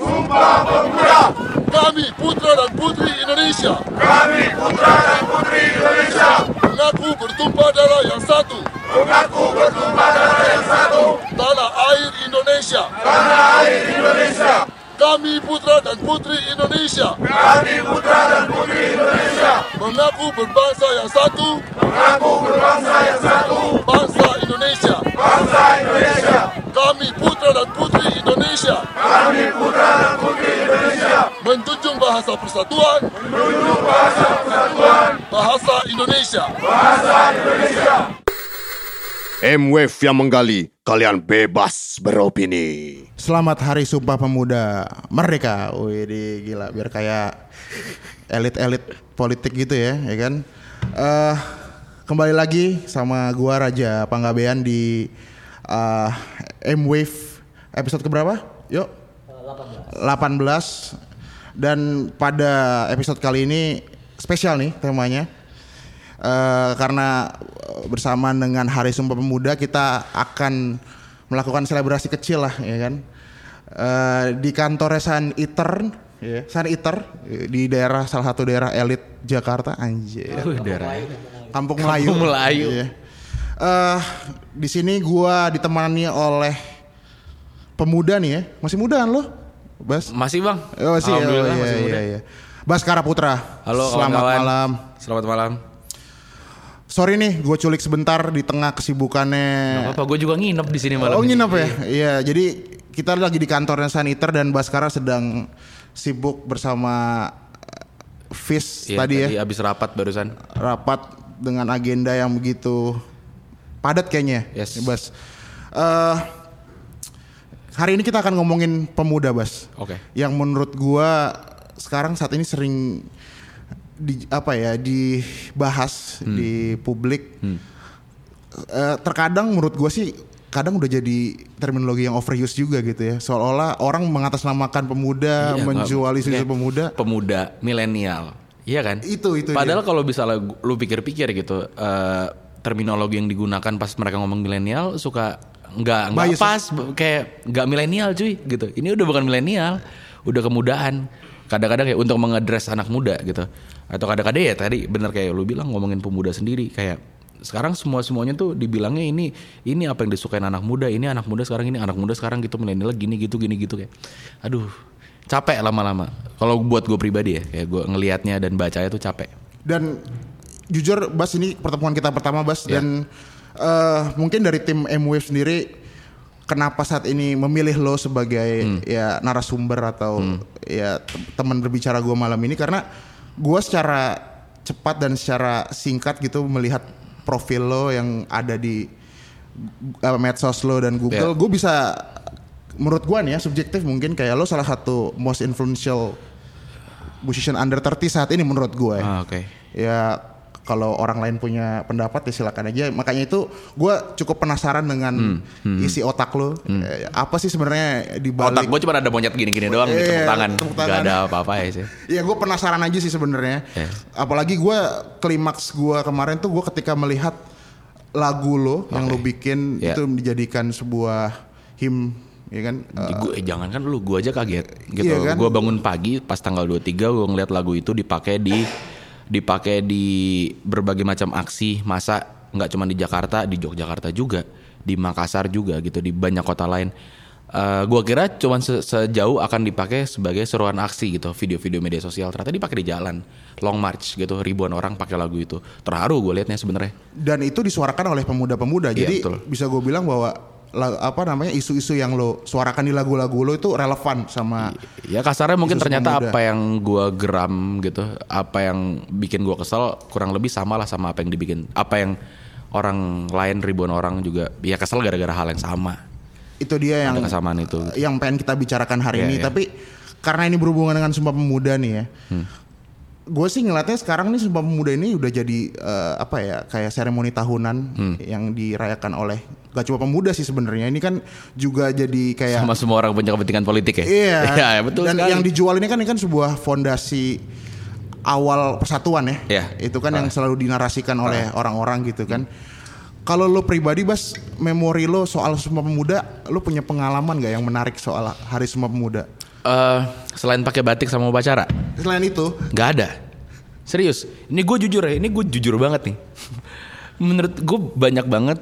Sumpah Pemuda. Kami putra dan putri Indonesia. Kami putra dan putri Indonesia. Mengaku bertumpah darah yang satu. Mengaku bertumpah darah yang satu. Tanah air Indonesia. Tanah air Indonesia. Kami putra dan putri Indonesia. Kami putra dan putri Indonesia. Mengaku berbangsa yang satu. Mengaku berbangsa yang satu. Bangsa Indonesia. Bangsa Indonesia. Kami putra dan putri Indonesia. Kami putra dan putri Indonesia. Menjunjung bahasa persatuan. Menunjuk bahasa persatuan. Bahasa Indonesia. Bahasa Indonesia. M-Wave yang menggali, kalian bebas beropini. Selamat Hari Sumpah Pemuda Merdeka. Wih, gila biar kayak elit-elit politik gitu ya, ya kan? Eh kembali lagi sama gua Raja Panggabean di eh, M-Wave episode keberapa? Yuk. 18. Dan pada episode kali ini spesial nih temanya. Eh, karena bersamaan dengan Hari Sumpah Pemuda kita akan melakukan selebrasi kecil lah ya kan Eh, di kantor San Iter ya, San Iter di daerah salah satu daerah elit Jakarta anjir daerah. Kampung Melayu Kampung Melayu. Iya. Eh, di sini gua ditemani oleh pemuda nih ya masih muda kan lo Bas Masih bang? Oh, masih ya, oh, Alhamdulillah iya, masih iya, muda. iya. Baskara Putra Halo selamat kawan-kawan. malam Selamat malam. Sorry nih, gue culik sebentar di tengah kesibukannya. Apa? Gue juga nginep di sini malam. Oh ini. nginep ya? Iya, jadi kita lagi di kantornya Saniter dan Baskara sedang sibuk bersama eh, Fis Iya, tadi ya abis rapat barusan. rapat dengan agenda yang begitu padat kayaknya. Yes. Bas. Eh, hari ini kita akan ngomongin pemuda, Bas. Oke. Yang menurut gua sekarang saat ini sering di apa ya dibahas Hmm. di publik. Eh, terkadang menurut gua sih kadang udah jadi terminologi yang overuse juga gitu ya. Seolah-olah orang mengatasnamakan pemuda, Iya, menjual nggak- isu-isu kayak pemuda. Pemuda, milenial. Iya kan? Itu itu Padahal kalau gu- lu pikir-pikir gitu, eh, terminologi yang digunakan pas mereka ngomong milenial suka nggak nggak pas, kayak nggak milenial cuy gitu. Ini udah bukan milenial, udah kemudaan. Kadang-kadang kayak untuk mengadres anak muda gitu. Atau kadang-kadang ya tadi bener kayak lu bilang ngomongin pemuda sendiri kayak sekarang semua semuanya tuh dibilangnya ini ini apa yang disukain anak muda ini anak muda sekarang ini anak muda sekarang gitu milenial gini gitu gini gitu kayak aduh capek lama-lama kalau buat gue pribadi ya kayak gue ngelihatnya dan bacanya tuh capek Dan jujur Bas ini pertemuan kita pertama Bas Ya. dan eh, mungkin dari tim M-Wave sendiri kenapa saat ini memilih lo sebagai Hmm. ya narasumber atau ya tem- teman berbicara gua malam ini karena gua secara cepat dan secara singkat gitu melihat profil lo yang ada di eh, medsos lo dan Google, Ya. gue bisa menurut gua nih ya subjektif mungkin kayak lo salah satu most influential musician under 30 saat ini menurut gue ya. ah, oke Ya kalau orang lain punya pendapat ya silakan aja. Makanya itu gue cukup penasaran dengan isi otak lo. Eh, Apa sih sebenarnya di otak balik? gue cuma ada monyet gini-gini doang di Iya, tepuk tangan tepuk tangan. ada apa-apa ya sih Ya gue penasaran aja sih sebenarnya. Ya. Apalagi gue klimaks gue kemarin tuh gue ketika melihat lagu lo yang lo bikin Ya. itu dijadikan sebuah him ya kan Eh, gue eh, jangan kan lu gue aja kaget gitu Iya kan? gue bangun pagi pas tanggal 23 gue ngeliat lagu itu dipakai di dipakai di berbagai macam aksi masa nggak cuma di Jakarta di Yogyakarta juga di Makassar juga gitu di banyak kota lain Eh gue kira cuma se- sejauh akan dipakai sebagai seruan aksi gitu video-video media sosial ternyata dipakai di jalan long march gitu ribuan orang pakai lagu itu terharu gue liatnya sebenarnya dan itu disuarakan oleh pemuda-pemuda. Iya, Jadi betul. bisa gue bilang bahwa apa namanya isu-isu yang lo suarakan di lagu-lagu lo itu relevan sama Ya kasarnya mungkin ternyata pemuda. apa yang gua geram gitu, apa yang bikin gua kesel kurang lebih sama lah sama apa yang dibikin, apa yang orang lain ribuan orang juga ya kesel gara-gara hal yang sama. itu dia yang Ada kesamaan itu. yang pengen kita bicarakan hari Iya, ini. iya. Tapi karena ini berhubungan dengan Sumpah Pemuda nih ya. Hmm. Gue sih ngeliatnya sekarang nih Sumpah Pemuda ini udah jadi eh, apa ya kayak seremoni tahunan Hmm. yang dirayakan oleh gak cuma pemuda sih sebenarnya. Ini kan juga jadi kayak Sama semua orang punya kepentingan politik ya. Iya. Iya, ya, betul Dan sekali. yang dijual ini kan ini kan sebuah fondasi awal persatuan ya. Iya. Itu kan yang selalu dinarasikan oleh orang-orang gitu kan. Kalau lo pribadi Bas, memori lo soal Sumpah Pemuda, lo punya pengalaman gak yang menarik soal Hari Sumpah Pemuda? Eh, selain pakai batik sama upacara, Selain itu, nggak ada. Serius, ini gue jujur ya, ini gue jujur banget nih. Menurut gue banyak banget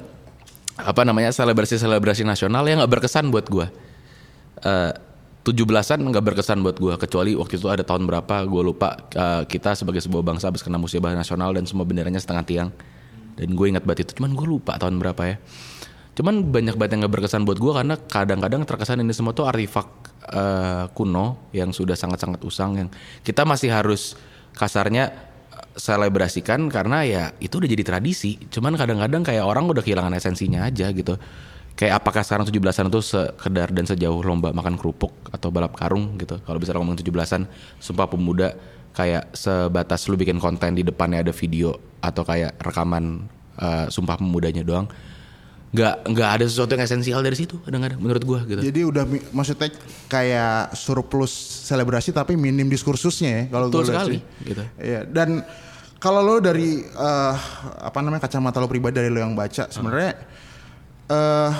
apa namanya selebrasi-selebrasi nasional yang nggak berkesan buat gue. Eh, 17-an nggak berkesan buat gue kecuali waktu itu ada tahun berapa gue lupa eh, kita sebagai sebuah bangsa habis kena musibah nasional dan semua benderanya setengah tiang dan gue ingat banget itu cuman gue lupa tahun berapa ya cuman banyak banget yang nggak berkesan buat gue karena kadang-kadang terkesan ini semua tuh artifak eh, kuno yang sudah sangat-sangat usang yang kita masih harus kasarnya eh, selebrasikan karena ya itu udah jadi tradisi. Cuman kadang-kadang kayak orang udah kehilangan esensinya aja gitu. Kayak apakah sekarang 17-an itu sekedar dan sejauh lomba makan kerupuk atau balap karung gitu. Kalau bisa ngomong 17-an sumpah pemuda kayak sebatas lu bikin konten di depannya ada video atau kayak rekaman eh, sumpah pemudanya doang nggak nggak ada sesuatu yang esensial dari situ kadang-kadang menurut gua gitu jadi udah maksudnya kayak surplus selebrasi tapi minim diskursusnya ya kalau gue sekali, sih. gitu. Iya, dan kalau lo dari eh, apa namanya kacamata lo pribadi dari lo yang baca sebenarnya eh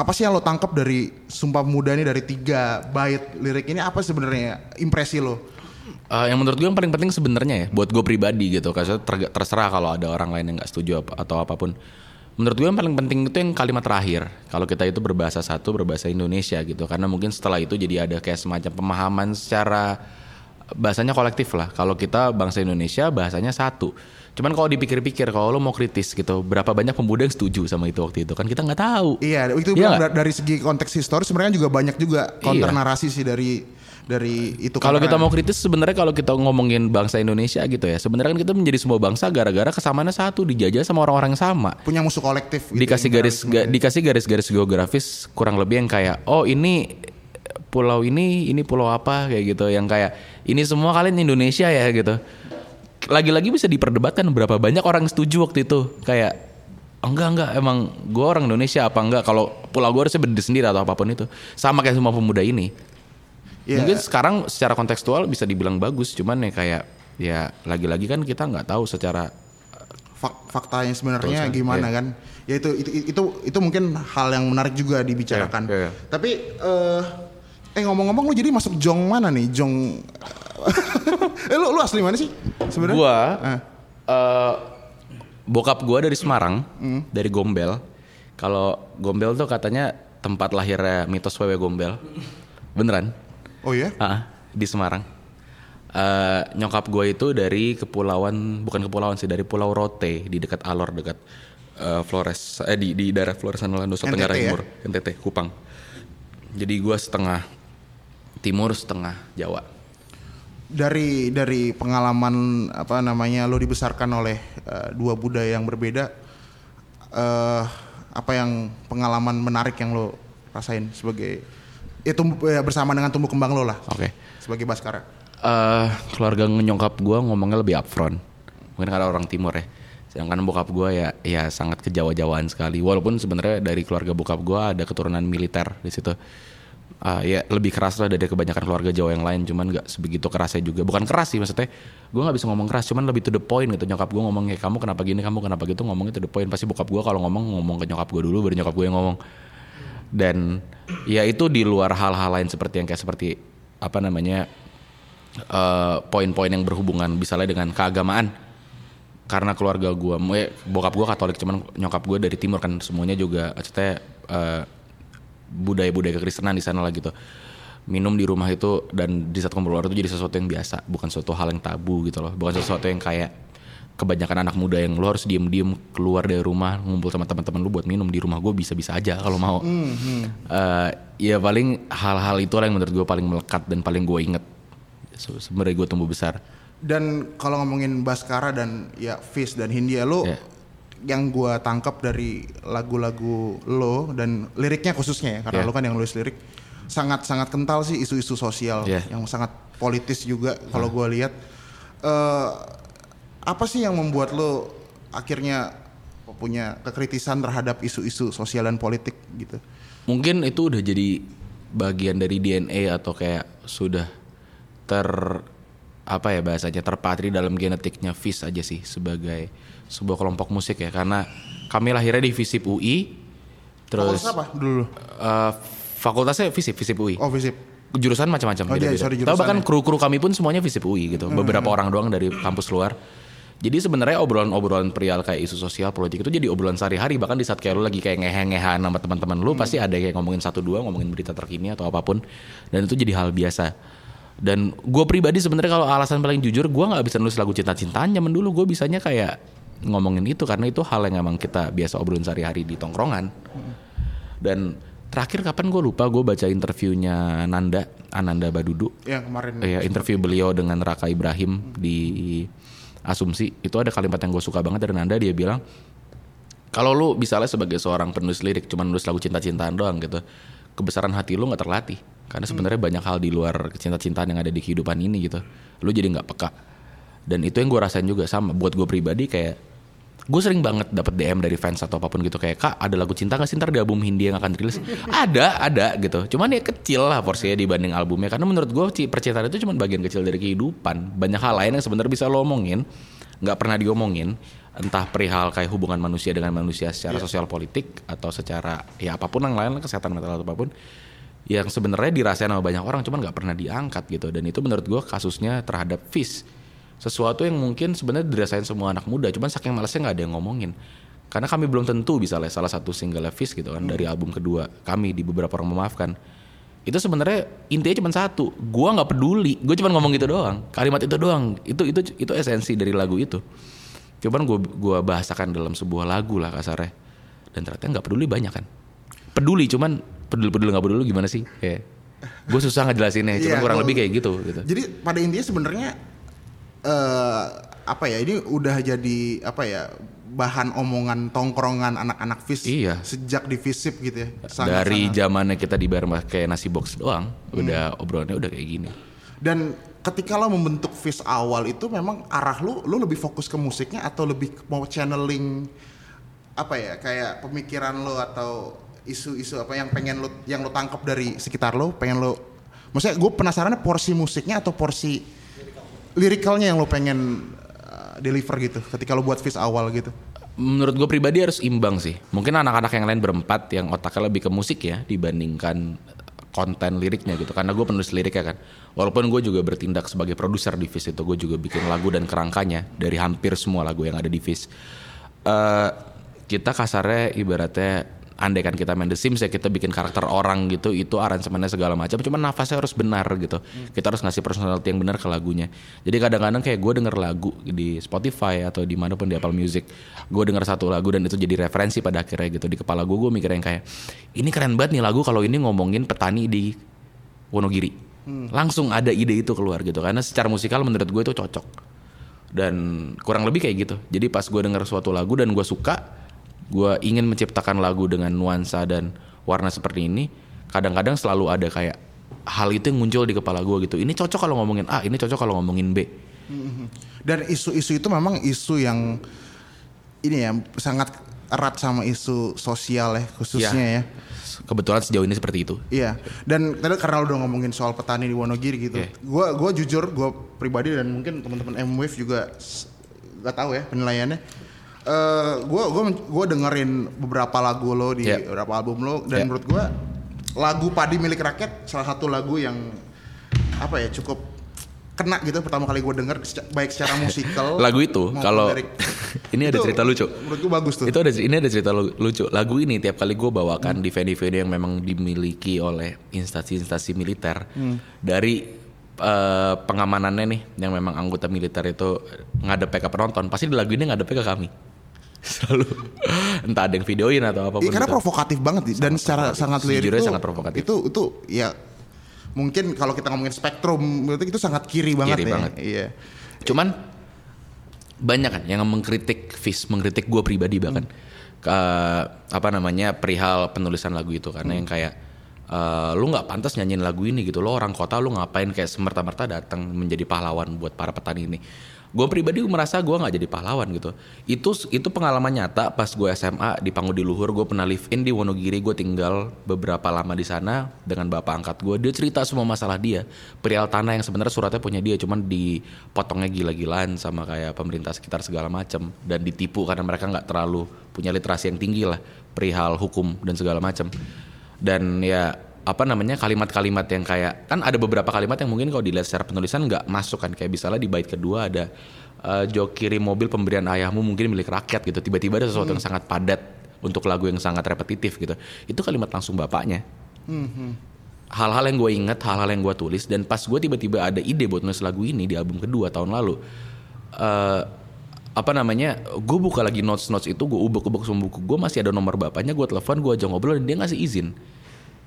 apa sih yang lo tangkap dari Sumpah Pemuda ini dari tiga bait lirik ini apa sebenarnya impresi lo? Eh, yang menurut gue yang paling penting sebenarnya ya buat gue pribadi gitu karena ter- terserah kalau ada orang lain yang nggak setuju atau apa pun menurut gue yang paling penting itu yang kalimat terakhir. Kalau kita itu berbahasa satu berbahasa Indonesia gitu. Karena mungkin setelah itu jadi ada kayak semacam pemahaman secara bahasanya kolektif lah. Kalau kita bangsa Indonesia bahasanya satu. Cuman kalau dipikir-pikir kalau lo mau kritis gitu berapa banyak pemuda yang setuju sama itu waktu itu? Kan kita nggak tahu. Iya, itu da- dari segi konteks historis sebenarnya juga banyak juga counter Iya. narasi sih dari dari itu. Kalau kita mau kritis sebenarnya kalau kita ngomongin bangsa Indonesia gitu ya, sebenarnya kan kita menjadi sebuah bangsa gara-gara kesamaannya satu dijajah sama orang-orang yang sama. punya musuh kolektif, gitu, dikasih garis ga- dikasih garis-garis geografis kurang lebih yang kayak oh ini pulau ini ini pulau apa kayak gitu yang kayak ini semua kalian Indonesia ya gitu. Lagi-lagi bisa diperdebatkan berapa banyak orang setuju waktu itu kayak enggak enggak emang gue orang Indonesia apa enggak kalau pulau gue harusnya berdiri sendiri atau apa pun itu sama kayak semua pemuda ini Iya. Mungkin sekarang secara kontekstual bisa dibilang bagus, cuman ya kayak ya lagi-lagi kan kita nggak tahu secara Fak- faktanya sebenarnya Betul, gimana iya. kan ya itu, itu itu itu mungkin hal yang menarik juga dibicarakan Iya, iya. tapi eh eh ngomong-ngomong lu jadi masuk jong mana nih jong eh lu lu asli mana sih sebenarnya gua Ah. eh, bokap gua dari Semarang, Hmm. dari Gombel. Kalau Gombel tuh katanya tempat lahirnya mitos wewe Gombel. Beneran? Oh ya Ah, di Semarang. Eh, nyokap gue itu dari kepulauan bukan kepulauan sih dari Pulau Rote di dekat Alor dekat eh, Flores eh di di daerah Flores sana Nusa Tenggara ya? Timur NTT Kupang. Jadi gue setengah timur setengah Jawa. dari dari pengalaman apa namanya lo dibesarkan oleh eh, dua budaya yang berbeda eh apa yang pengalaman menarik yang lo rasain sebagai ya, tumbuh, ya bersama dengan tumbuh kembang lo lah Oke. sebagai baskara eh keluarga nyokap gue ngomongnya lebih upfront. Mungkin karena orang timur ya. Sedangkan bokap gue ya ya sangat kejawa-jawaan sekali. Walaupun sebenarnya dari keluarga bokap gue ada keturunan militer di situ. Ah, ya lebih keras lah dari kebanyakan keluarga Jawa yang lain, cuman nggak sebegitu kerasnya juga. Bukan keras sih maksudnya, gue nggak bisa ngomong keras, cuman lebih to the point gitu. Nyokap gue ngomong ya kamu kenapa gini, kamu kenapa gitu, ngomongnya to the point. Pasti bokap gue kalau ngomong ngomong ke nyokap gue dulu, baru nyokap gue yang ngomong. Dan ya itu di luar hal-hal lain seperti yang kayak seperti apa namanya eh, poin-poin yang berhubungan misalnya dengan keagamaan karena keluarga gue, bokap gue Katolik cuman nyokap gue dari timur kan semuanya juga maksudnya eh, budaya-budaya kekristenan di sana lah gitu. Minum di rumah itu dan di saat kumpul keluarga itu jadi sesuatu yang biasa, bukan sesuatu hal yang tabu gitu loh, bukan sesuatu yang kayak kebanyakan anak muda yang lo harus diem-diem keluar dari rumah ngumpul sama teman-teman lu buat minum di rumah gue bisa-bisa aja kalau mau. Eh, ya paling hal-hal itu lah yang menurut gue paling melekat dan paling gue inget Se- sebenarnya gue tumbuh besar. Dan kalau ngomongin Baskara dan ya Fish dan Hindia lo Iya. yang gua tangkap dari lagu-lagu lo dan liriknya khususnya ya karena Iya. lo kan yang nulis lirik sangat sangat kental sih isu-isu sosial Iya. yang sangat politis juga kalau gua lihat eh apa sih yang membuat lo akhirnya punya kekritisan terhadap isu-isu sosial dan politik gitu. Mungkin itu udah jadi bagian dari DNA atau kayak sudah ter apa ya bahasanya terpatri dalam genetiknya FIS aja sih sebagai sebuah kelompok musik ya karena kami lahirnya di FISIP UI terus Fakultas apa dulu? eh, fakultasnya FISIP FISIP UI Oh, Visip. jurusan macam-macam Oh, iya, beda-beda. sorry, Tahu jurusan bahkan ya. kru-kru kami pun semuanya visip UI gitu. Beberapa orang doang dari kampus luar. Jadi sebenarnya obrolan-obrolan perihal kayak isu sosial politik itu jadi obrolan sehari-hari bahkan di saat kayak lu lagi kayak ngehe-ngehan sama teman-teman lu pasti ada kayak ngomongin satu dua ngomongin berita terkini atau apa pun dan itu jadi hal biasa. Dan gue pribadi sebenarnya kalau alasan paling jujur gue nggak bisa nulis lagu cinta-cintaan zaman dulu gue bisanya kayak ngomongin itu karena itu hal yang emang kita biasa obrolin sehari-hari di tongkrongan. Dan terakhir kapan gue lupa gue baca interviewnya Nanda Ananda Badudu Yang kemarin. ya interview beliau dengan Raka Ibrahim di Asumsi. Itu ada kalimat yang gue suka banget dari Nanda. Dia bilang kalau lu misalnya sebagai seorang penulis lirik cuman nulis lagu cinta-cintaan doang gitu kebesaran hati lu nggak terlatih. Karena sebenarnya banyak hal di luar cinta-cintaan yang ada di kehidupan ini gitu. Lu jadi nggak peka. Dan itu yang gue rasain juga sama. Buat gue pribadi kayak gue sering banget dapet DM dari fans atau apa pun gitu kayak kak ada lagu cinta gak sih? Ntar di album Hindi yang akan rilis. Ada ada gitu. Cuman ya kecil lah porsinya dibanding albumnya. Karena menurut gue ci- percintaan itu cuma bagian kecil dari kehidupan. Banyak hal lain yang sebenarnya bisa lo omongin nggak pernah diomongin. Entah perihal kayak hubungan manusia dengan manusia secara sosial politik atau secara ya apa pun yang lain kesehatan mental atau apa pun yang sebenarnya dirasain sama banyak orang cuman nggak pernah diangkat gitu. Dan itu menurut gue kasusnya terhadap Fish sesuatu yang mungkin sebenarnya dirasain semua anak muda cuman saking malesnya nggak ada yang ngomongin. Karena kami belum tentu bisa lah salah satu single Fish gitu kan dari album kedua kami di beberapa orang memaafkan. Itu sebenarnya intinya cuma satu gua nggak peduli gue cuma ngomong gitu doang kalimat itu doang. Itu itu itu esensi dari lagu itu. Cuman gue gua bahasakan dalam sebuah lagu lah kasarnya dan ternyata nggak peduli banyak kan. Peduli cuman peduli peduli nggak peduli gimana sih? Kayak gue susah ngejelasinnya cuman Iya, kurang lebih kayak gitu gitu. Jadi pada intinya sebenarnya eh apa ya ini udah jadi apa ya bahan omongan tongkrongan anak-anak FIS Iya. sejak di FISIP gitu ya. Sangat- dari sangat. zamannya kita dibayar mah kayak nasi box doang Hmm. udah obrolannya udah kayak gini Dan ketika lo membentuk FIS awal itu memang arah lu lu lebih fokus ke musiknya atau lebih mau channeling apa ya kayak pemikiran lo atau isu-isu apa yang pengen lo yang lo tangkap dari sekitar lo pengen lo maksudnya gue penasaran porsi musiknya atau porsi lirikalnya yang lo pengen uh, deliver gitu ketika lo buat FIS awal gitu? Menurut gue pribadi harus imbang sih. Mungkin anak-anak yang lain berempat yang otaknya lebih ke musik ya dibandingkan konten liriknya gitu. Karena gue penulis lirik ya kan. Walaupun gue juga bertindak sebagai produser di Fizz itu gue juga bikin lagu dan kerangkanya dari hampir semua lagu yang ada di Fizz. Eh, kita kasarnya ibaratnya andai kan kita main The Sims ya kita bikin karakter orang gitu itu aransemennya segala macam. Cuman nafasnya harus benar gitu. Kita harus ngasih personality yang benar ke lagunya. Jadi kadang-kadang kayak gue denger lagu di Spotify atau di mana pun di Apple Music gue denger satu lagu dan itu jadi referensi pada akhirnya gitu. Di kepala gue gue mikir yang kayak ini keren banget nih lagu kalau ini ngomongin petani di Wonogiri. Langsung ada ide itu keluar gitu karena secara musikal menurut gue itu cocok. Dan kurang lebih kayak gitu. Jadi pas gue denger suatu lagu dan gue suka gue ingin menciptakan lagu dengan nuansa dan warna seperti ini kadang-kadang selalu ada kayak hal itu yang muncul di kepala gue gitu. Ini cocok kalau ngomongin A ini cocok kalau ngomongin B. Dan isu-isu itu memang isu yang ini ya sangat erat sama isu sosial ya khususnya ya. kebetulan sejauh ini seperti itu. Iya, dan tadi karena lo udah ngomongin soal petani di Wonogiri gitu, gua gua jujur, gua pribadi dan mungkin teman-teman M-Wave juga s- nggak tahu ya penilaiannya. Eh, gua gua men- gua dengerin beberapa lagu lo di Iya. beberapa album lo dan Iya. menurut gua lagu Padi milik rakyat salah satu lagu yang apa ya cukup kena gitu pertama kali gue denger baik secara musikal lagu itu kalau ini ada Itu cerita lucu. menurut gue bagus tuh. Itu ada ini ada cerita lu- lucu. Lagu ini tiap kali gue bawakan di venue-venue yang memang dimiliki oleh instansi-instansi militer dari eh, pengamanannya nih yang memang anggota militer itu ngadepnya ke penonton pasti di lagu ini ngadepnya ke kami selalu entah ada yang videoin atau apa pun Iya, karena gitu. provokatif banget sih. dan secara provokatif. sangat lirik itu, sangat provokatif. itu itu ya mungkin kalau kita ngomongin spektrum berarti itu sangat kiri banget Kiri ya. banget. Iya. Cuman banyak kan yang mengkritik Fis, mengkritik gue pribadi bahkan ke apa namanya perihal penulisan lagu itu karena yang kayak eh, lu nggak pantas nyanyiin lagu ini gitu lo orang kota lu ngapain kayak semerta-merta datang menjadi pahlawan buat para petani ini gue pribadi merasa gue nggak jadi pahlawan gitu. Itu itu pengalaman nyata pas gue SMA di Pangudi Luhur gue pernah live in di Wonogiri gue tinggal beberapa lama di sana dengan bapak angkat gue dia cerita semua masalah dia perihal tanah yang sebenarnya suratnya punya dia cuman dipotongnya gila-gilaan sama kayak pemerintah sekitar segala macam dan ditipu karena mereka nggak terlalu punya literasi yang tinggi lah perihal hukum dan segala macam dan ya apa namanya kalimat-kalimat yang kayak kan ada beberapa kalimat yang mungkin kalau dilihat secara penulisan nggak masuk kan. Kayak misalnya di bait kedua ada eh, jok kiri mobil pemberian ayahmu mungkin milik rakyat gitu. Tiba-tiba ada sesuatu yang sangat padat untuk lagu yang sangat repetitif gitu. Itu kalimat langsung bapaknya. Hal-hal yang gue inget, hal-hal yang gue tulis dan pas gue tiba-tiba ada ide buat nulis lagu ini di album kedua tahun lalu eh apa namanya gue buka lagi notes notes itu gue ubek-ubek semua buku gue masih ada nomor bapaknya gue telepon gue ajak ngobrol dan dia ngasih izin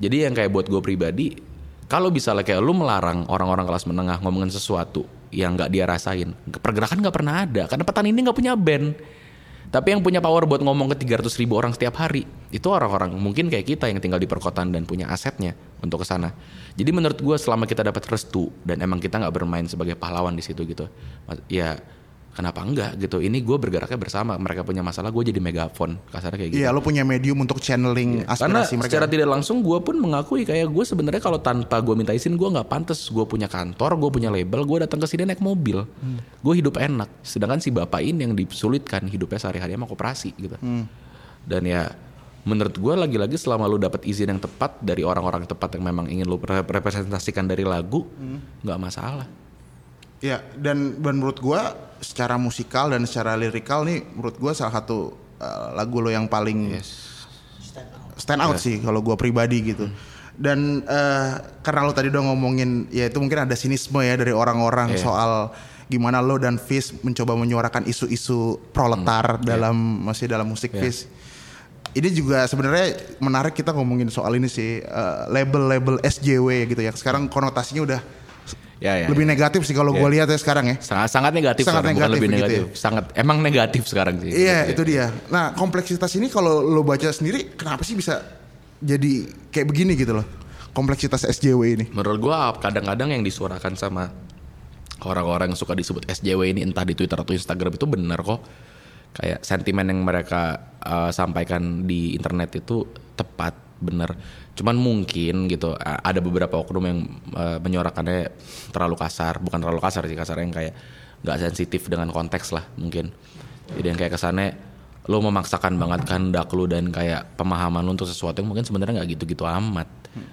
jadi yang kayak buat gue pribadi kalau misalnya kayak lu melarang orang-orang kelas menengah ngomongin sesuatu yang nggak dia rasain pergerakan nggak pernah ada karena petani ini nggak punya band tapi yang punya power buat ngomong ke 300 ribu orang setiap hari itu orang-orang mungkin kayak kita yang tinggal di perkotaan dan punya asetnya untuk ke sana. Jadi menurut gue selama kita dapat restu dan emang kita nggak bermain sebagai pahlawan di situ gitu, ya kenapa enggak gitu? Ini gue bergeraknya bersama. Mereka punya masalah, gue jadi megafon kasarnya kayak gitu. Iya, lo punya medium untuk channeling Karena aspirasi mereka. secara tidak langsung gue pun mengakui kayak gue sebenarnya kalau tanpa gue minta izin gue nggak pantas. Gue punya kantor, gue punya label, gue datang ke sini naik mobil. Gue hidup enak. Sedangkan si bapak ini yang disulitkan hidupnya sehari-hari sama koperasi gitu. Dan ya menurut gue lagi-lagi selama lu dapat izin yang tepat dari orang-orang tepat yang memang ingin lu re- representasikan dari lagu, nggak masalah. Iya, dan, dan menurut gua secara musikal dan secara lirikal nih menurut gua salah satu uh, lagu lo yang paling stand out sih kalau gua pribadi gitu. Dan eh, karena lo tadi udah ngomongin ya itu mungkin ada sinisme ya dari orang-orang Iya. soal gimana lo dan Fish mencoba menyuarakan isu-isu proletar dalam masih dalam musik Fish. Ini juga sebenarnya menarik kita ngomongin soal ini sih eh, label-label SJW gitu ya. Sekarang konotasinya udah Ya, ya, lebih ya. negatif sih kalau gue lihat ya sekarang ya. sangat sangat negatif Sangat sekarang, bukan negatif lebih begitu negatif. Sangat emang negatif sekarang sih. Iya Gitu ya. itu dia. Nah kompleksitas ini kalau lo baca sendiri, kenapa sih bisa jadi kayak begini gitu loh? Kompleksitas SJW ini. Menurut gua kadang-kadang yang disuarakan sama orang-orang yang suka disebut SJW ini entah di Twitter atau Instagram itu benar kok. Kayak sentimen yang mereka uh, sampaikan di internet itu tepat, benar. Cuman mungkin gitu ada beberapa oknum yang uh, menyuarakannya terlalu kasar, bukan terlalu kasar sih, kasar yang kayak nggak sensitif dengan konteks lah mungkin. Jadi yang kayak kesannya lo memaksakan banget kehendak lu dan kayak pemahaman lu untuk sesuatu yang mungkin sebenarnya nggak gitu-gitu amat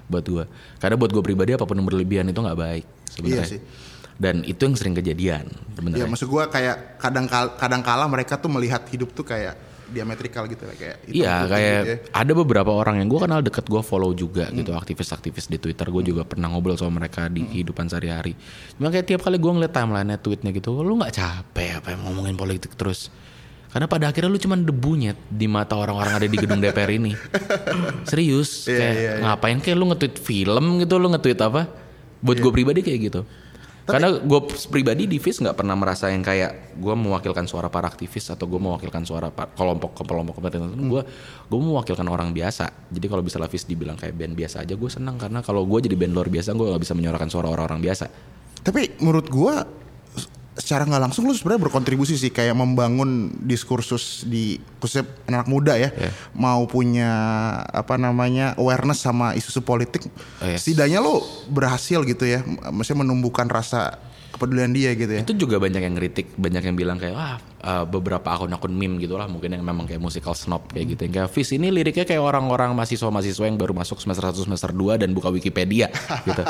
buat gua. Karena buat gue pribadi apa pun yang berlebihan itu nggak baik sebenarnya. Iya sih. Dan itu yang sering kejadian Ya sebenarnya. maksud gue kayak kadang kadang kala mereka tuh melihat hidup tuh kayak diametrikal gitu lah kayak. Iya kayak gitu ya. ada beberapa orang yang gue kenal deket gue follow juga gitu aktivis-aktivis di Twitter gue juga pernah ngobrol sama mereka di kehidupan sehari-hari. Cuma kayak tiap kali gue ngeliat timeline tweetnya gitu, lu nggak capek apa yang ngomongin politik terus? Karena pada akhirnya lu cuman debunya di mata orang-orang ada di gedung DPR ini. Serius, Iya, kayak iya, iya. ngapain kayak lu nge-tweet film gitu, lu nge-tweet apa? Buat gue pribadi kayak gitu. Karena gue pribadi di Fis nggak pernah merasa yang kayak gue mewakilkan suara para aktivis atau gue mewakilkan suara kelompok kelompok kepentingan tertentu. Gue gue mewakilkan orang biasa. Jadi kalau bisa Fis dibilang kayak band biasa aja, gue senang karena kalau gue jadi band luar biasa, gue nggak bisa menyuarakan suara orang-orang biasa. Tapi menurut gua secara nggak langsung lu sebenarnya berkontribusi sih kayak membangun diskursus di khususnya anak muda ya Iya. mau punya apa namanya awareness sama isu-isu politik Oh, yes. setidaknya lu berhasil gitu ya maksudnya menumbuhkan rasa kepedulian dia gitu ya Itu juga banyak yang kritik, banyak yang bilang kayak wah eh, beberapa akun-akun meme gitu lah mungkin yang memang kayak musical snob kayak gitu. Yang kayak Fis ini liriknya kayak orang-orang mahasiswa-mahasiswa yang baru masuk semester 1 semester 2 dan buka Wikipedia gitu.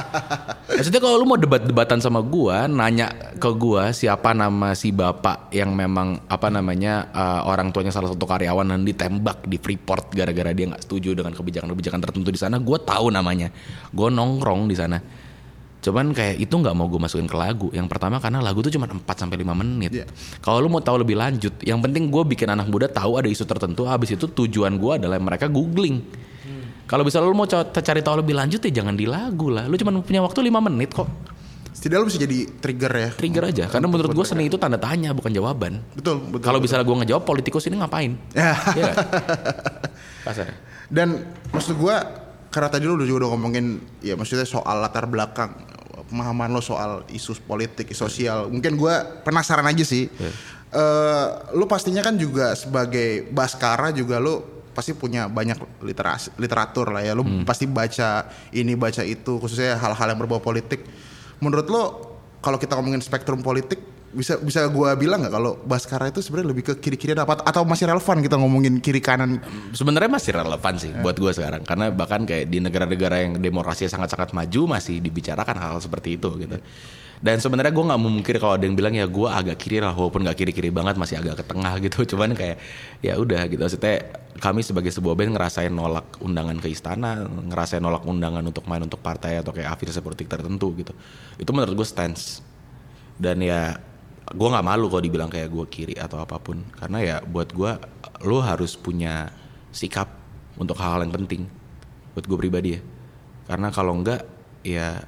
Maksudnya kalau lu mau debat-debatan sama gua, nanya ke gua siapa nama si bapak yang memang apa namanya eh, orang tuanya salah satu karyawan dan ditembak di Freeport gara-gara dia nggak setuju dengan kebijakan-kebijakan tertentu di sana, gua tahu namanya. Gua nongkrong di sana. Cuman kayak itu nggak mau gue masukin ke lagu. Yang pertama karena lagu tuh cuma 4 sampai 5 menit. Iya. Kalau lu mau tahu lebih lanjut, yang penting gue bikin anak muda tahu ada isu tertentu. Habis itu tujuan gue adalah mereka googling. Kalau bisa lu mau ca- cari tahu lebih lanjut ya jangan di lagu lah. Lu cuma punya waktu 5 menit kok. setidaknya lu bisa jadi trigger ya Trigger aja. Karena menurut gue seni itu tanda tanya bukan jawaban. betul betul Kalau bisa gue ngejawab politikus ini ngapain? Ya. Iya nggak? Kasar. Dan maksud gua karena tadi lu juga udah ngomongin ya maksudnya soal latar belakang pemahaman lo soal isu politik, sosial. Mungkin gua penasaran aja sih. Eh, lu pastinya kan juga sebagai baskara juga lu pasti punya banyak literasi literatur lah ya. Lu pasti baca ini baca itu khususnya hal-hal yang berbau politik. Menurut lo kalau kita ngomongin spektrum politik bisa bisa gua bilang nggak kalau Baskara itu sebenarnya lebih ke kiri kiri apa atau masih relevan kita ngomongin kiri kanan? Sebenarnya masih relevan sih buat gue sekarang. Karena bahkan kayak di negara-negara yang demokrasinya sangat-sangat maju masih dibicarakan hal-hal seperti itu gitu. Dan sebenarnya gue nggak memungkir kalau ada yang bilang ya gue agak kiri lah walaupun nggak kiri-kiri banget masih agak ke tengah gitu. Cuman kayak ya udah gitu. Maksudnya kami sebagai sebuah band ngerasain nolak undangan ke istana ngerasain nolak undangan untuk main untuk partai atau kayak afiliasi politik tertentu gitu. Itu menurut gue stance. Dan ya gue nggak malu kalau dibilang kayak gue kiri atau apa pun. Karena ya buat gue lo harus punya sikap untuk hal-hal yang penting buat gue pribadi ya. Karena kalau enggak ya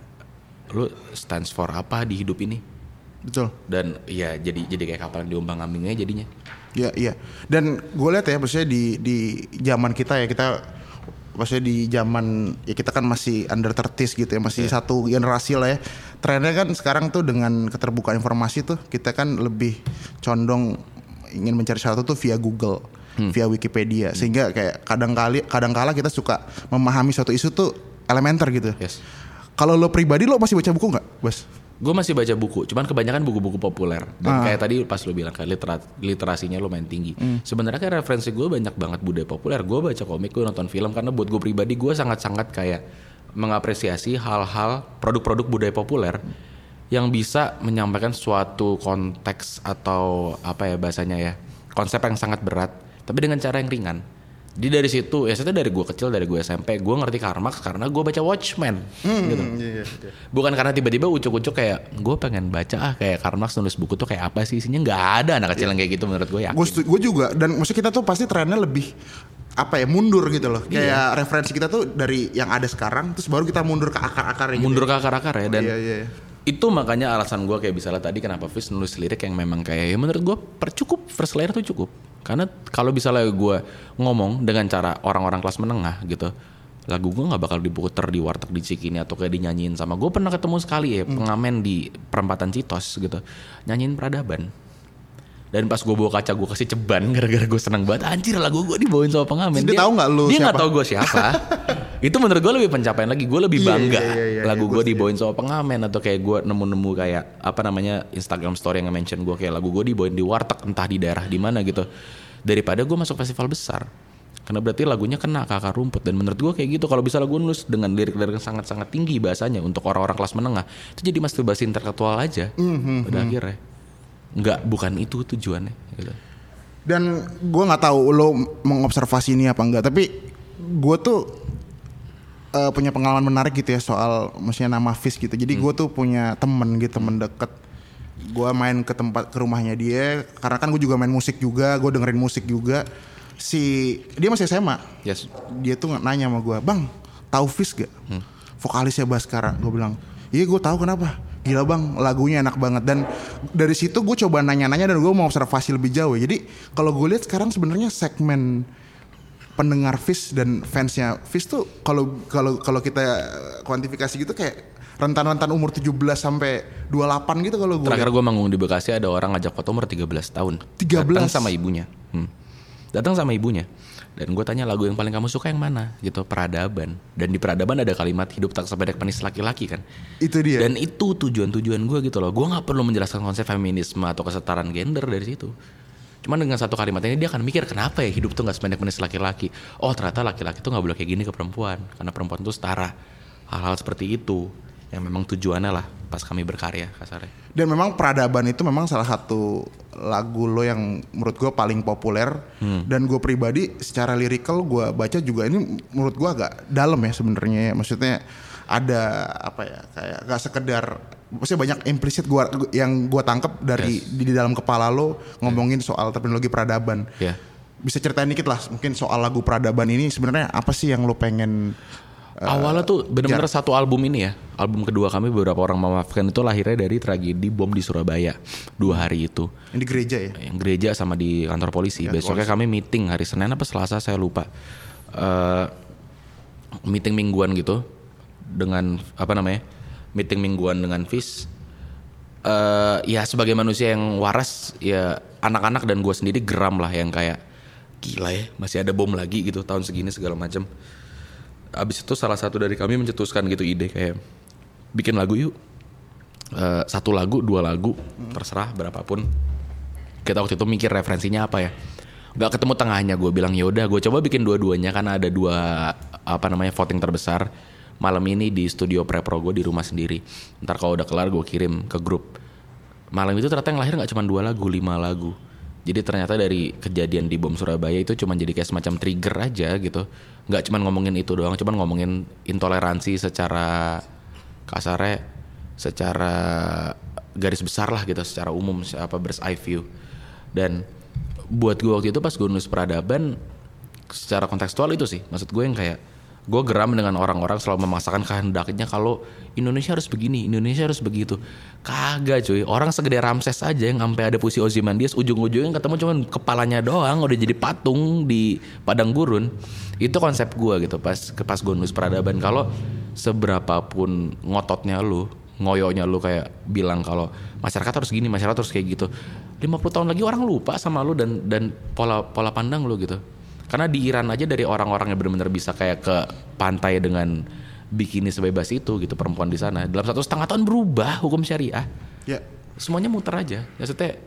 lo stands for apa di hidup ini? Betul. Dan ya jadi jadi kayak kapal yang diombang ambingnya jadinya. Ya iya. Dan gue lihat ya maksudnya di di zaman kita ya kita maksudnya di zaman ya kita kan masih under 30 gitu ya masih satu generasi lah ya. Trennya kan sekarang tuh dengan keterbukaan informasi tuh kita kan lebih condong ingin mencari sesuatu tuh via Google, via Wikipedia sehingga kayak kadang kali kadang kala kita suka memahami suatu isu tuh elementer gitu. yes Kalau lo pribadi lo masih baca buku nggak, Bos? Gue masih baca buku cuman kebanyakan buku-buku populer. Dan kayak tadi pas lo bilang kayak litera- literasinya lumayan tinggi. Sebenarnya kayak referensi gue banyak banget budaya populer. Gue baca komik gue nonton film karena buat gue pribadi gue sangat-sangat kayak mengapresiasi hal-hal produk-produk budaya populer yang bisa menyampaikan suatu konteks atau apa ya bahasanya ya konsep yang sangat berat tapi dengan cara yang ringan jadi dari situ ya saya dari gue kecil dari gue SMP gue ngerti Karl Marx karena gue baca Watchmen gitu bukan karena tiba-tiba ucuk-ucuk kayak gue pengen baca ah kayak Karl Marx nulis buku tuh kayak apa sih isinya nggak ada anak kecil yang kayak gitu menurut gue ya Gue juga dan maksudnya kita tuh pasti trennya lebih apa ya mundur gitu loh. Kayak referensi kita tuh dari yang ada sekarang terus baru kita mundur ke akar-akarnya gitu. mundur ke akar-akar ya dan Iya iya. iya. itu makanya alasan gue kayak misalnya tadi kenapa Fis nulis lirik yang memang kayak ya menurut gue percukup first layer tuh cukup karena kalau misalnya gue ngomong dengan cara orang-orang kelas menengah gitu lagu gue nggak bakal diputer di warteg di Cikini atau kayak dinyanyiin sama gue pernah ketemu sekali ya pengamen di perempatan Citos gitu nyanyiin peradaban dan pas gue bawa kaca gue kasih ceban gara-gara gue seneng banget. Anjir lagu gue dibawain sama pengamen. Terus dia tahu nggak lu dia nggak tahu gue siapa. Itu menurut gue lebih pencapaian lagi. Gue lebih Iya, bangga iya, iya, iya, lagu iya, gue dibawain sama pengamen atau kayak gue nemu-nemu kayak apa namanya Instagram story yang mention gue kayak lagu gue dibawain di warteg entah di daerah di mana gitu. Daripada gue masuk festival besar. Karena berarti lagunya kena ke akar rumput. Dan menurut gue kayak gitu. Kalau bisa lagu nulis dengan lirik-lirik yang sangat-sangat tinggi bahasanya untuk orang-orang kelas menengah itu jadi masturbasi intelektual aja. Mhm, pada akhirnya nggak bukan itu tujuannya gitu. Dan gue nggak tahu lo mengobservasi ini apa enggak, tapi gue tuh eh, punya pengalaman menarik gitu ya soal maksudnya nama Fis gitu. Jadi gue tuh punya temen gitu, temen deket. Gue main ke tempat ke rumahnya dia, karena kan gue juga main musik juga, gue dengerin musik juga. Si dia masih SMA, yes dia tuh nanya sama gue, bang, tahu Fis gak? Vokalisnya Baskara. Gue bilang, iya gue tahu kenapa. Gila bang, lagunya enak banget dan dari situ gue coba nanya-nanya dan gue mau observasi lebih jauh. ya. Jadi kalau gue lihat sekarang sebenarnya segmen pendengar Fis dan fansnya Fis tuh kalau kalau kalau kita kuantifikasi gitu kayak rentan-rentan umur 17 sampai 28 gitu kalau gue. Terakhir gue manggung di Bekasi ada orang ngajak foto umur 13 tahun. 13? Datang sama ibunya. Hmm. Datang sama ibunya. Dan gue tanya lagu yang paling kamu suka yang mana? Gitu, peradaban. Dan di peradaban ada kalimat hidup tak sepedek penis laki-laki kan. Itu dia. Dan itu tujuan-tujuan gue gitu loh. Gue nggak perlu menjelaskan konsep feminisme atau kesetaraan gender dari situ. Cuman dengan satu kalimat ini dia akan mikir kenapa ya hidup tuh nggak sependek penis laki-laki. Oh ternyata laki-laki tuh nggak boleh kayak gini ke perempuan. Karena perempuan tuh setara. Hal-hal seperti itu. Yang memang tujuannya lah pas kami berkarya kasarnya. Dan memang peradaban itu memang salah satu lagu lo yang menurut gue paling populer dan gue pribadi secara lirikal gue baca juga ini menurut gue agak dalam ya sebenarnya ya. maksudnya ada apa ya kayak gak sekedar maksudnya banyak implisit gua yang gue tangkap dari di, di dalam kepala lo ngomongin soal terminologi peradaban Ya. bisa ceritain dikit lah mungkin soal lagu peradaban ini sebenarnya apa sih yang lo pengen Awalnya tuh benar-benar satu album ini ya. Album kedua kami beberapa orang memaafkan itu lahirnya dari tragedi bom di Surabaya dua hari itu. yang di gereja ya Yang gereja sama di kantor polisi. Besoknya kami meeting hari Senin apa Selasa saya lupa. Eh, meeting mingguan gitu dengan apa namanya? Meeting mingguan dengan Fis. Eh ya sebagai manusia yang waras ya anak-anak dan gue sendiri geram lah yang kayak gila ya masih ada bom lagi gitu tahun segini segala macam. Abis itu salah satu dari kami mencetuskan gitu ide kayak bikin lagu yuk. eh, satu lagu dua lagu terserah berapapun. Kita waktu itu mikir referensinya apa ya. Nggak ketemu tengahnya gue bilang ya udah gue coba bikin dua-duanya karena ada dua apa namanya voting terbesar malam ini di studio prepro gue di rumah sendiri. Ntar kalau udah kelar gue kirim ke grup. Malam itu ternyata yang lahir nggak cuma dua lagu lima lagu. Jadi ternyata dari kejadian di bom Surabaya itu cuma jadi kayak semacam trigger aja gitu nggak cuma ngomongin itu doang cuma ngomongin intoleransi secara kasarnya secara garis besar lah gitu secara umum apa bird's eye view. Dan buat gue waktu itu pas gue nulis peradaban secara kontekstual itu sih maksud gue yang kayak gue geram dengan orang-orang selalu memaksakan kehendaknya kalau Indonesia harus begini Indonesia harus begitu. Kagak cuy. Orang segede Ramses aja yang sampai ada puisi Ozymandias ujung-ujungnya ketemu cuman kepalanya doang udah jadi patung di padang gurun. Itu konsep gue gitu pas pas gue nulis peradaban. Kalau seberapapun ngototnya lu ngoyonya lu kayak bilang kalau masyarakat harus gini masyarakat harus kayak gitu. 50 tahun lagi orang lupa sama lu dan dan pola pola pandang lu gitu karena di Iran aja dari orang-orang yang benar-benar bisa kayak ke pantai dengan bikini sebebas itu gitu perempuan di sana. Dalam satu setengah tahun berubah hukum syariah. Ya. semuanya muter aja. Maksudnya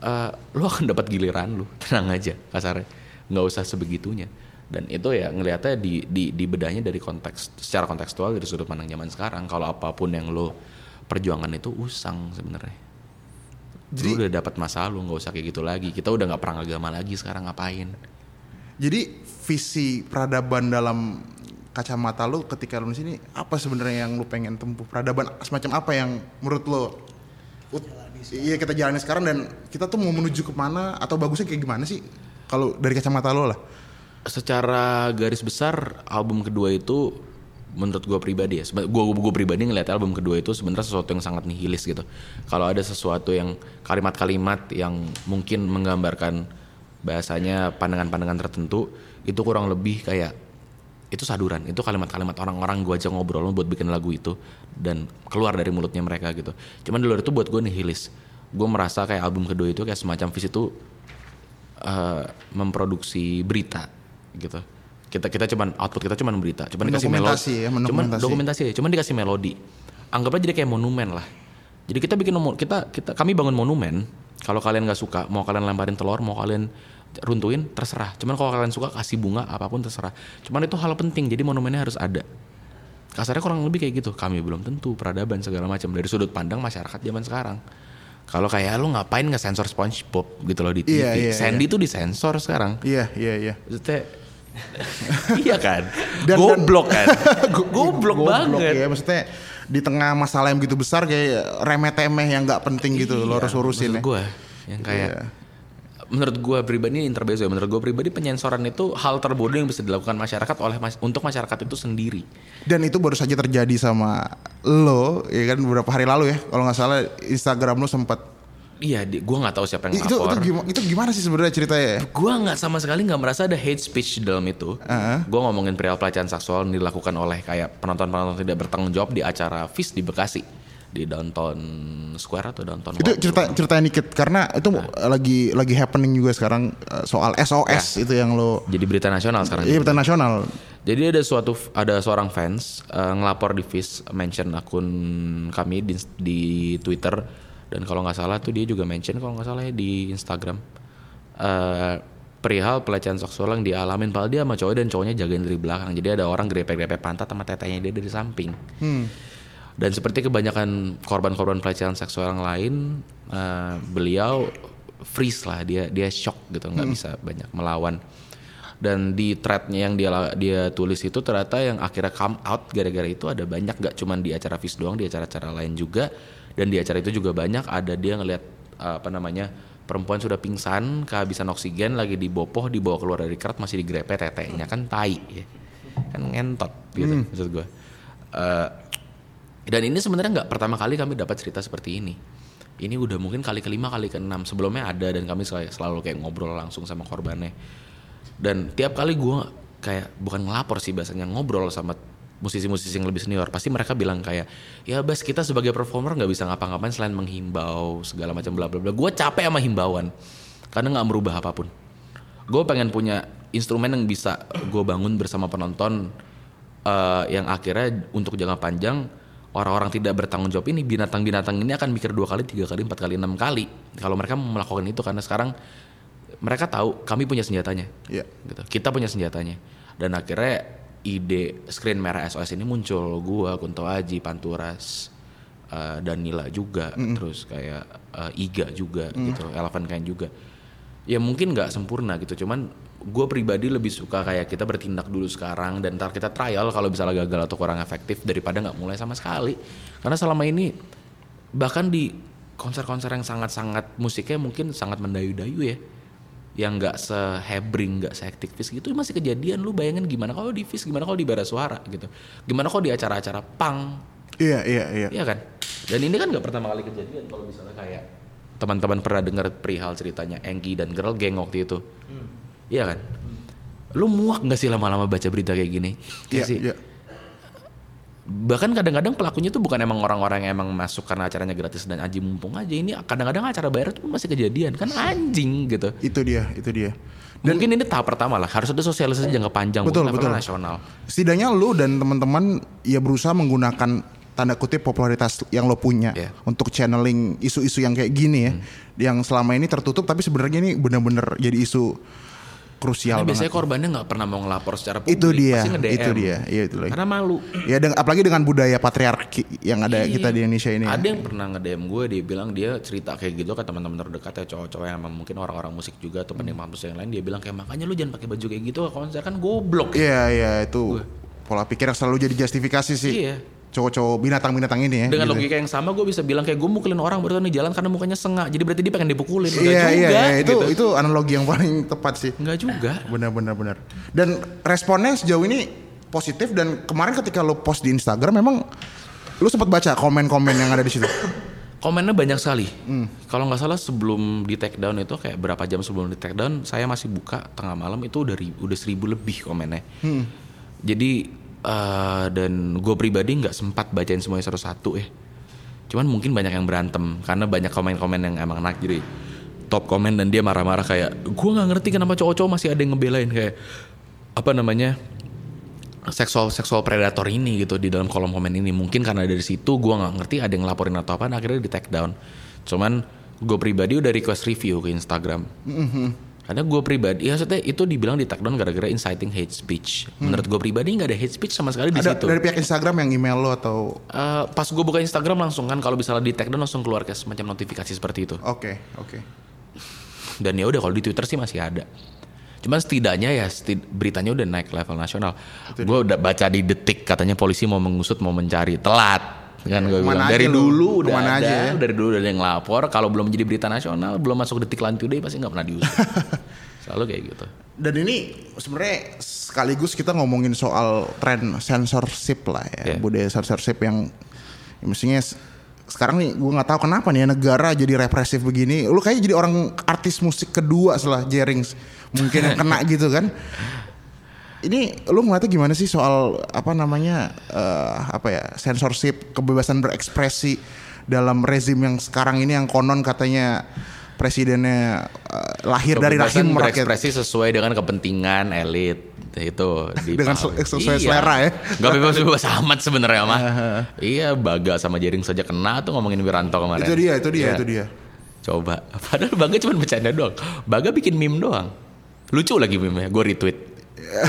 eh, lu akan dapat giliran lu. Tenang aja kasarnya. Nggak usah sebegitunya. Dan itu ya ngelihatnya di, di di bedahnya dari konteks secara kontekstual dari sudut pandang zaman sekarang. Kalau apa pun yang lo perjuangan itu usang sebenarnya. Jadi udah dapat masa lalu nggak usah kayak gitu lagi. Kita udah nggak perang agama lagi sekarang ngapain Jadi visi peradaban dalam kacamata lu ketika lu di sini apa sebenarnya yang lu pengen tempuh? Peradaban semacam apa yang menurut ut- iya kita jalani sekarang dan kita tuh mau menuju ke mana atau bagusnya kayak gimana sih? Kalau dari kacamata lu lah. Secara garis besar album kedua itu menurut gue pribadi ya. Gue gue pribadi ngeliat album kedua itu sebenarnya sesuatu yang sangat nihilis gitu. Kalau ada sesuatu yang kalimat-kalimat yang mungkin menggambarkan bahasanya pandangan-pandangan tertentu itu kurang lebih kayak itu saduran itu kalimat-kalimat orang-orang gue aja ngobrol buat bikin lagu itu dan keluar dari mulutnya mereka gitu. Cuman di luar itu buat gue nihilis. Gue merasa kayak album kedua itu kayak semacam visi itu eh, memproduksi berita gitu. Kita kita cuman output kita cuman berita. Cuman dikasih melodi ya, cuman dokumentasi ya cuman dikasih melodi. Anggaplah jadi kayak monumen lah. Jadi kita bikin monumen kita kita kami bangun monumen kalau kalian nggak suka mau kalian lemparin telur mau kalian runtuhin terserah. Cuman kalau kalian suka kasih bunga apa pun terserah. Cuman itu hal penting jadi monumennya harus ada. Kasarnya kurang lebih kayak gitu. Kami belum tentu peradaban segala macam. Dari sudut pandang masyarakat zaman sekarang. Kalau kayak lu ngapain nggak sensor SpongeBob? gitu loh di TV Iya, iya, Sandy tuh disensor sekarang. Iya iya iya. Maksudnya iya kan? Dan- goblok kan? Go- goblok, banget. ya maksudnya di tengah masalah yang begitu besar kayak remeh temeh yang nggak penting gitu lo harus urusin ya gue yang kayak Iya. menurut gue pribadi ini intermezzo ya menurut gue pribadi penyensoran itu hal terbodoh yang bisa dilakukan masyarakat oleh mas- untuk masyarakat itu sendiri dan itu baru saja terjadi sama lo ya kan beberapa hari lalu ya kalau nggak salah Instagram lo sempat iya gue nggak tahu siapa yang itu itu gimana itu gimana sih sebenarnya ceritanya ya? gue nggak sama sekali nggak merasa ada hate speech di dalam itu. Uh-huh. Gue ngomongin perihal pelecehan seksual yang dilakukan oleh kayak penonton-penonton tidak bertanggung jawab di acara FIS di Bekasi di downtown Square atau downtown itu cerita ceritanya dikit karena itu lagi lagi happening juga sekarang eh, soal SOS itu yang lo Jadi berita nasional sekarang. iya berita nasional Jadi ada suatu ada seorang fans eh, ngelapor di FIS mention akun kami di, di Twitter dan kalau nggak salah tuh dia juga mention kalau nggak salah ya di Instagram. Eh perihal pelecehan seksual yang dialamin. Padahal dia sama cowok dan cowoknya jagain dari belakang. Jadi ada orang grepe-grepe pantat sama tetenya dia dari samping. Dan seperti kebanyakan korban-korban pelecehan seksual yang lain eh, beliau freeze lah. Dia dia shock gitu nggak bisa banyak melawan. Dan di threadnya yang dia dia tulis itu ternyata yang akhirnya come out gara-gara itu ada banyak. Gak cuman di acara FIS doang di acara-acara lain juga dan di acara itu juga banyak ada dia ngelihat uh, apa namanya perempuan sudah pingsan kehabisan oksigen lagi dibopoh dibawa keluar dari kerat masih digrepe tetenya kan tai ya. Kan ngentot gitu maksud gue Eh, dan ini sebenarnya nggak pertama kali kami dapat cerita seperti ini. Ini udah mungkin kali kelima kali keenam. Sebelumnya ada dan kami selalu, selalu kayak ngobrol langsung sama korbannya. Dan tiap kali gue kayak bukan ngelapor sih biasanya ngobrol sama musisi-musisi yang lebih senior pasti mereka bilang kayak ya bas kita sebagai performer nggak bisa ngapa-ngapain selain menghimbau segala macam bla bla bla. Gue capek sama himbauan karena nggak merubah apa pun. Gue pengen punya instrumen yang bisa gue bangun bersama penonton eh, yang akhirnya untuk jangka panjang orang-orang tidak bertanggung jawab ini binatang-binatang ini akan mikir dua kali tiga kali empat kali enam kali kalau mereka melakukan itu karena sekarang mereka tahu kami punya senjatanya Iya. gitu. Kita punya senjatanya. Dan akhirnya ide screen merah SOS ini muncul. Gua Kunto Aji Panturas eh, Danila juga. Terus kayak eh, Iga juga gitu Elephant Kain juga. Ya mungkin nggak sempurna gitu cuman gue pribadi lebih suka kayak kita bertindak dulu sekarang dan ntar kita trial kalau misalnya gagal atau kurang efektif daripada nggak mulai sama sekali. Karena selama ini bahkan di konser-konser yang sangat-sangat musiknya mungkin sangat mendayu-dayu ya yang nggak sehebring nggak seaktivis gitu masih kejadian lu bayangin gimana kalau di Fis gimana kalau di bara suara gitu gimana kalau di acara-acara pang Iya, iya, iya. Iya kan? Dan ini kan nggak pertama kali kejadian kalau misalnya kayak teman-teman pernah dengar perihal ceritanya Enggi dan Girl Gang waktu itu. Iya kan? Lu muak nggak sih lama-lama baca berita kayak gini? Iya Iya, sih. Bahkan kadang-kadang pelakunya tuh bukan emang orang-orang yang emang masuk karena acaranya gratis dan aji mumpung aja. Ini kadang-kadang acara bayar tuh masih kejadian kan anjing gitu. Itu dia, itu dia. Mungkin ini tahap pertama lah. Harus ada sosialisasi jangka panjang Betul, betul. nasional. Setidaknya lu dan teman-teman ya berusaha menggunakan tanda kutip popularitas yang lo punya Iya. untuk channeling isu-isu yang kayak gini ya, yang selama ini tertutup tapi sebenarnya ini benar-benar jadi isu krusial Karena biasanya banget. korbannya nggak pernah mau ngelapor secara publik. Itu dia, pasti nge-DM. itu dia, iya itu lagi. Karena malu. Ya dengan, apalagi dengan budaya patriarki yang ada Iya. kita di Indonesia ini. ya. Ada yang pernah nge-DM gue dia bilang dia cerita kayak gitu ke teman-teman terdekat ya cowok-cowok yang mungkin orang-orang musik juga atau penikmat musik yang lain dia bilang kayak makanya lu jangan pakai baju kayak gitu ke konser kan goblok. Iya, iya itu pola pikir yang selalu jadi justifikasi sih. Iya. Cowok-cowok binatang-binatang ini ya. Dengan gitu. logika yang sama gue bisa bilang kayak gue mukulin orang baru di jalan karena mukanya sengak. Jadi berarti dia pengen dipukulin. Enggak Iya, juga iya, iya, itu gitu. itu analogi yang paling tepat sih. Enggak juga. Benar benar. Dan responnya sejauh ini positif dan kemarin ketika lo post di Instagram memang lu sempat baca komen-komen yang ada di situ. Komennya banyak sekali. Hmm. Kalau nggak salah sebelum di take down itu kayak berapa jam sebelum di take down saya masih buka tengah malam itu udah udah seribu lebih komennya. Hmm. Jadi eh, dan gue pribadi nggak sempat bacain semuanya satu-satu ya. Cuman mungkin banyak yang berantem karena banyak komen-komen yang emang naik jadi top komen dan dia marah-marah kayak gue nggak ngerti kenapa cowok-cowok masih ada yang ngebelain kayak apa namanya seksual seksual predator ini gitu di dalam kolom komen ini. Mungkin karena dari situ gue nggak ngerti ada yang ngelaporin atau apa akhirnya di take down. Cuman gue pribadi udah request review ke Instagram karena gue pribadi ya maksudnya itu dibilang di take down gara-gara inciting hate speech. Menurut gue pribadi nggak ada hate speech sama sekali di Ada situ. dari pihak Instagram yang email lo atau? Eh, pas gue buka Instagram langsung kan kalau misalnya di take down langsung keluar kayak semacam notifikasi seperti itu. Oke oke. dan ya udah kalau di Twitter sih masih ada. Cuman setidaknya ya setid- beritanya udah naik level nasional. Gue udah baca di detik katanya polisi mau mengusut mau mencari. Telat kan gue bilang dari lu? dulu udah Ke mana ada aja ya? dari dulu udah ada yang lapor kalau belum menjadi berita nasional belum masuk detik line today pasti nggak pernah diusut selalu kayak gitu Dan ini sebenarnya sekaligus kita ngomongin soal tren censorship lah ya, Iya. budaya censorship yang ya mestinya sekarang nih gue nggak tahu kenapa nih ya negara jadi represif begini. Lu kayak jadi orang artis musik kedua setelah Jerings mungkin yang kena gitu kan. Ini lu ngeliatnya gimana sih soal apa namanya eh, apa ya censorship, kebebasan berekspresi dalam rezim yang sekarang ini yang konon katanya presidennya eh, lahir dari Kebebasan rahim rakyat. berekspresi sesuai dengan kepentingan elit itu Dengan sel- sesuai selera ya. Gak bebas bebas amat sebenarnya mah. iya Baga sama Jering saja kena tuh ngomongin Wiranto kemarin. Itu dia, itu dia, Iya. itu dia. Coba. Padahal Baga cuma bercanda doang. Baga bikin meme doang. Lucu lagi meme-nya. Gue retweet.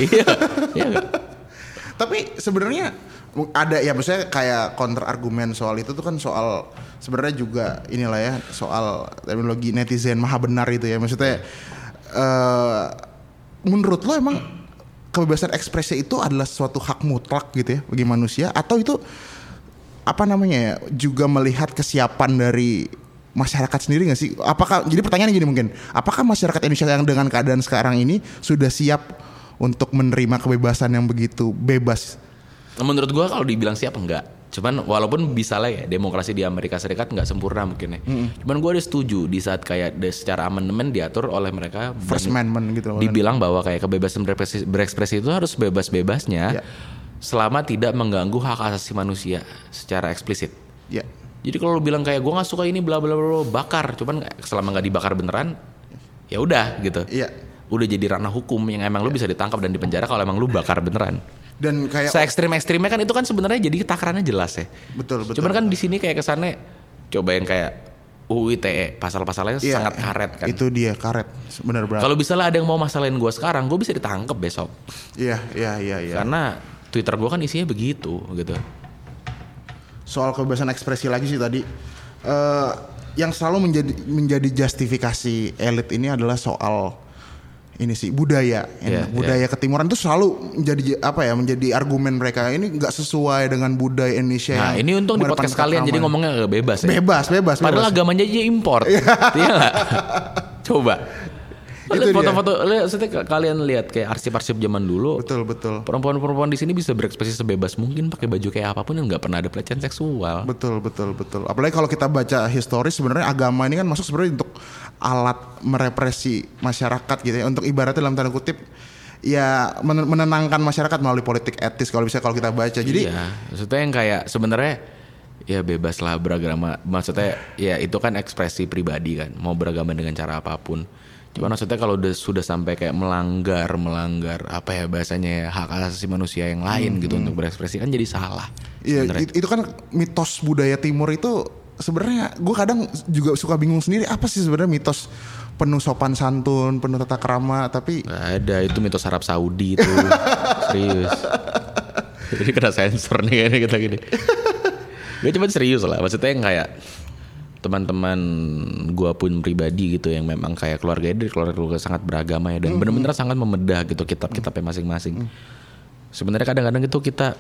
Iya. Iya nggak? Tapi sebenarnya ada ya maksudnya kayak counter argumen soal itu tuh kan soal sebenarnya juga inilah ya soal terminologi netizen maha benar itu ya maksudnya eh menurut lo emang kebebasan ekspresi itu adalah suatu hak mutlak gitu ya bagi manusia atau itu apa namanya ya juga melihat kesiapan dari masyarakat sendiri nggak sih? Apakah jadi pertanyaan gini mungkin, apakah masyarakat Indonesia yang dengan keadaan sekarang ini sudah siap untuk menerima kebebasan yang begitu bebas? Menurut gua kalau dibilang siap enggak. Cuman walaupun bisa lah ya demokrasi di Amerika Serikat nggak sempurna mungkin ya. Cuman gua ada setuju di saat kayak de- secara amandemen diatur oleh mereka First Amendment gitu loh. dibilang bahwa kayak kebebasan berekspresi, berekspresi itu harus bebas-bebasnya Ya. selama tidak mengganggu hak asasi manusia secara eksplisit. Ya. Jadi kalau lu bilang kayak gua nggak suka ini bla bla bla bakar, cuman selama nggak dibakar beneran ya udah gitu. Iya. Udah jadi ranah hukum yang emang lu bisa ditangkap dan dipenjara kalau emang lu bakar beneran. Dan kayak se ekstrim ekstrimnya kan itu kan sebenarnya jadi takarannya jelas ya. Betul, betul, Cuman kan di sini kayak kesannya coba yang kayak UU ITE pasal-pasalnya Iya, sangat karet kan. Itu dia karet. Benar-benar. Kalau misalnya ada yang mau masalahin gue sekarang, gue bisa ditangkap besok. Iya, iya, iya, iya. Karena Twitter gue kan isinya begitu gitu. soal kebebasan ekspresi lagi sih tadi eh yang selalu menjadi menjadi justifikasi elit ini adalah soal ini sih budaya Iya, budaya ketimuran itu selalu menjadi apa ya menjadi argumen mereka ini nggak sesuai dengan budaya Indonesia Nah ini untung di podcast kalian jadi ngomongnya bebas ya. bebas bebas Padahal bebas. agamanya aja import. Iya? Coba. Itu foto-foto, lihat kalian lihat kayak arsip-arsip zaman dulu. betul betul Perempuan-perempuan di sini bisa berekspresi sebebas mungkin pakai baju kayak apa pun yang nggak pernah ada pelecehan seksual. betul betul betul apalagi kalau kita baca historis sebenarnya agama ini kan masuk sebenarnya untuk alat merepresi masyarakat gitu ya untuk ibaratnya dalam tanda kutip ya men- menenangkan masyarakat melalui politik etis kalau bisa kalau kita baca jadi iya, maksudnya yang kayak sebenarnya ya bebas lah beragama. Maksudnya ya itu kan ekspresi pribadi kan, mau beragama dengan cara apa pun. Cuma maksudnya kalau udah sudah sampai kayak melanggar melanggar apa ya bahasanya ya, hak asasi manusia yang lain gitu untuk berekspresi kan jadi salah. Iya, itu kan mitos budaya timur itu sebenarnya gue kadang juga suka bingung sendiri apa sih sebenarnya mitos penuh sopan santun, penuh tata krama, tapi Gak ada itu mitos Arab Saudi itu serius. Jadi kena sensor nih kayaknya kita gini. Gue cuma serius lah, maksudnya yang kayak teman-teman gua pun pribadi gitu yang memang kayak keluarga dari keluarga sangat beragama ya dan benar-benar sangat membedah gitu kitab-kitabnya masing-masing. Sebenarnya kadang-kadang itu kita